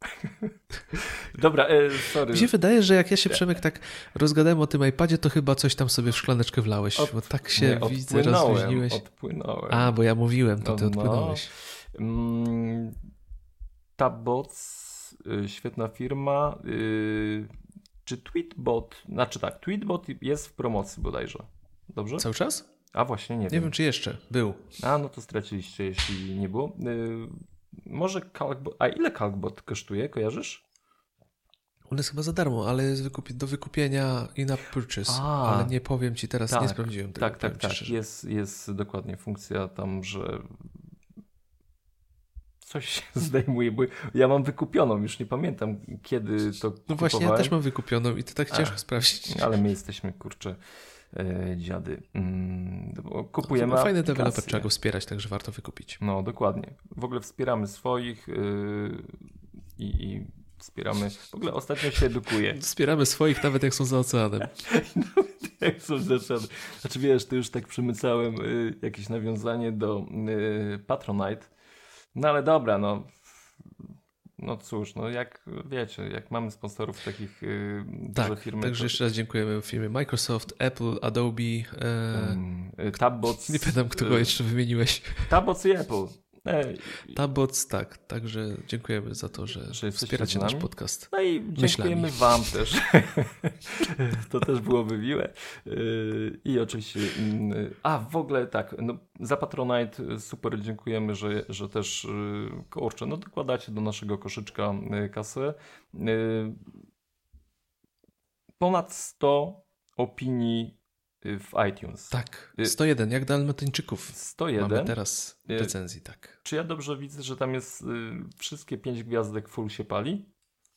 Dobra, e, sorry. Mi się wydaje, że jak ja się Przemek tak rozgadałem o tym iPadzie, to chyba coś tam sobie w szklaneczkę wlałeś, Od- bo tak się Nie, widzę, rozluźniłeś. Odpłynąłem. A, bo ja mówiłem, to ty No, no. odpłynąłeś. Mm, Tabbots, y, świetna firma. y, Czy Tweetbot, znaczy tak, Tweetbot jest w promocji bodajże. Dobrze? Cały czas? A właśnie, nie, Nie wiem. wiem, czy jeszcze. Był. A, no to straciliście, jeśli nie było. Y, Może Calcbot, a ile Calcbot kosztuje, kojarzysz? On jest chyba za darmo, ale jest wykupi- do wykupienia in-app purchase. A. ale nie powiem ci teraz, nie Tak, sprawdziłem tego. Tak, tak, tak. szczerze. Jest, jest dokładnie funkcja tam, że coś się zdejmuje, bo ja mam wykupioną, już nie pamiętam kiedy to No właśnie, ja kupowałem, też mam wykupioną i to tak ciężko sprawdzić. ale my jesteśmy, kurczę, dziady. Mm, kupujemy No, Fajny deweloper, trzeba go wspierać, także warto wykupić. No, dokładnie. W ogóle wspieramy swoich yy, i, i wspieramy, w ogóle ostatnio się edukuję. Wspieramy swoich, nawet jak są za oceanem. Jak są zasady. Znaczy wiesz, to już tak przemycałem y, jakieś nawiązanie do y, Patronite. No ale dobra, no. No cóż, no jak wiecie, jak mamy sponsorów takich y, duże Tak, firmy. także to, jeszcze raz dziękujemy firmie Microsoft, Apple, Adobe. E, ym, y, Tabbots. nie pamiętam, którego y, jeszcze wymieniłeś. Tabbots i Apple. Ej, Tabots, tak. Także dziękujemy za to, że, Że wspieracie nasz podcast. No i dziękujemy Myślami. Wam też. to też byłoby miłe. Yy, I oczywiście. yy, A w ogóle tak, no, za Patronite super dziękujemy, że, że też yy, kurczę, no dokładacie do naszego koszyczka yy, kasę. Ponad 100 opinii y, w iTunes. Tak, Y- 101, jak Dalmatyńczyków. 101. Mamy teraz Y- recenzji, tak. Czy ja dobrze widzę, że tam jest y, wszystkie pięć gwiazdek full się pali?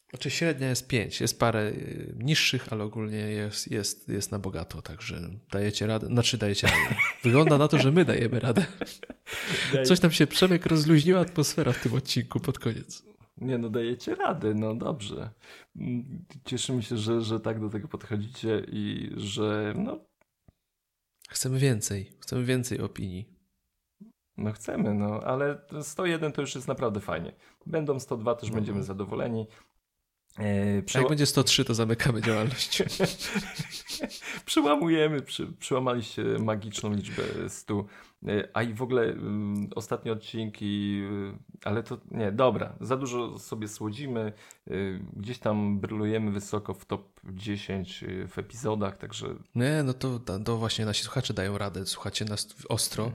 Znaczy średnia jest 5, jest parę y, niższych, ale ogólnie jest, jest, jest na bogato, także dajecie radę, znaczy dajecie radę. Wygląda na to, że my dajemy radę. Coś tam się Przemek rozluźniła atmosfera w tym odcinku pod koniec. Nie no, dajecie radę, no dobrze. Mm, Cieszymy się, że, że tak do tego podchodzicie i że no, Chcemy więcej, chcemy więcej opinii. no chcemy, no ale 101 to już jest naprawdę fajnie. Będą 102, też będziemy zadowoleni. E, przeła- jak będzie 103, to zamykamy działalność. Przełamujemy, przy, przełamaliście magiczną liczbę 100. E, A i w ogóle mm, ostatnie odcinki, y, ale to nie, dobra, za dużo sobie słodzimy. y, Gdzieś tam brylujemy wysoko w top 10 y, w epizodach, także Nie, no to, to właśnie nasi słuchacze dają radę, słuchacie nas ostro.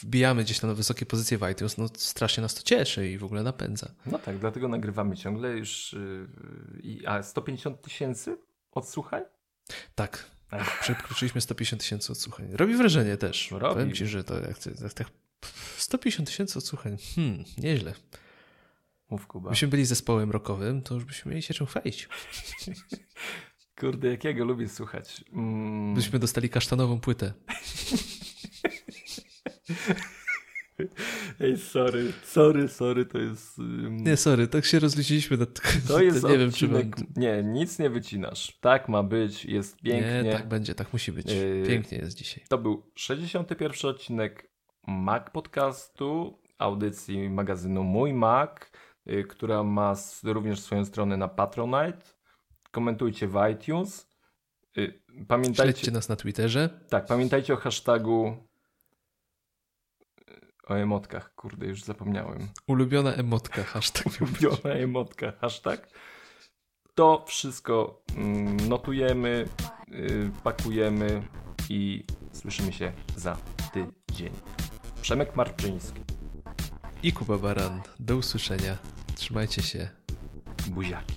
Wbijamy gdzieś tam na wysokie pozycje w iTunes, no strasznie nas to cieszy i w ogóle napędza. no tak, dlatego nagrywamy ciągle już. y, A 150 tysięcy odsłuchaj? Tak, Ech. przekroczyliśmy 150 tysięcy odsłuchań. Robi wrażenie też. Robi. Powiem ci, że to jak, jak tak 150 tysięcy odsłuchań, hmm, nieźle. Mów Kuba. Byśmy byli zespołem rockowym, to już byśmy mieli się czym chwalić. Kurde, jak ja go lubię słuchać. Mm. Byśmy dostali kasztanową płytę. Ej, sorry, sorry, sorry, to jest... ym, Nie, sorry, tak się rozluźniliśmy. Na To jest nie wiem, czy mam... Nie, nic nie wycinasz. Tak ma być, jest pięknie. Nie, tak będzie, tak musi być. Yy, Pięknie jest dzisiaj. To był 61 odcinek Mac Podcastu, audycji magazynu Mój Mac, y, która ma również swoją stronę na Patronite. Komentujcie w iTunes. Y, Pamiętajcie, Śledźcie nas na Twitterze. tak, pamiętajcie o hashtagu o emotkach, kurde, już zapomniałem. Ulubiona emotka, hashtag. Ulubiona emotka, hashtag. To wszystko mm, notujemy, y, pakujemy i słyszymy się za tydzień. Przemek Marczyński. I Kuba Baran. Do usłyszenia. Trzymajcie się. Buziaki.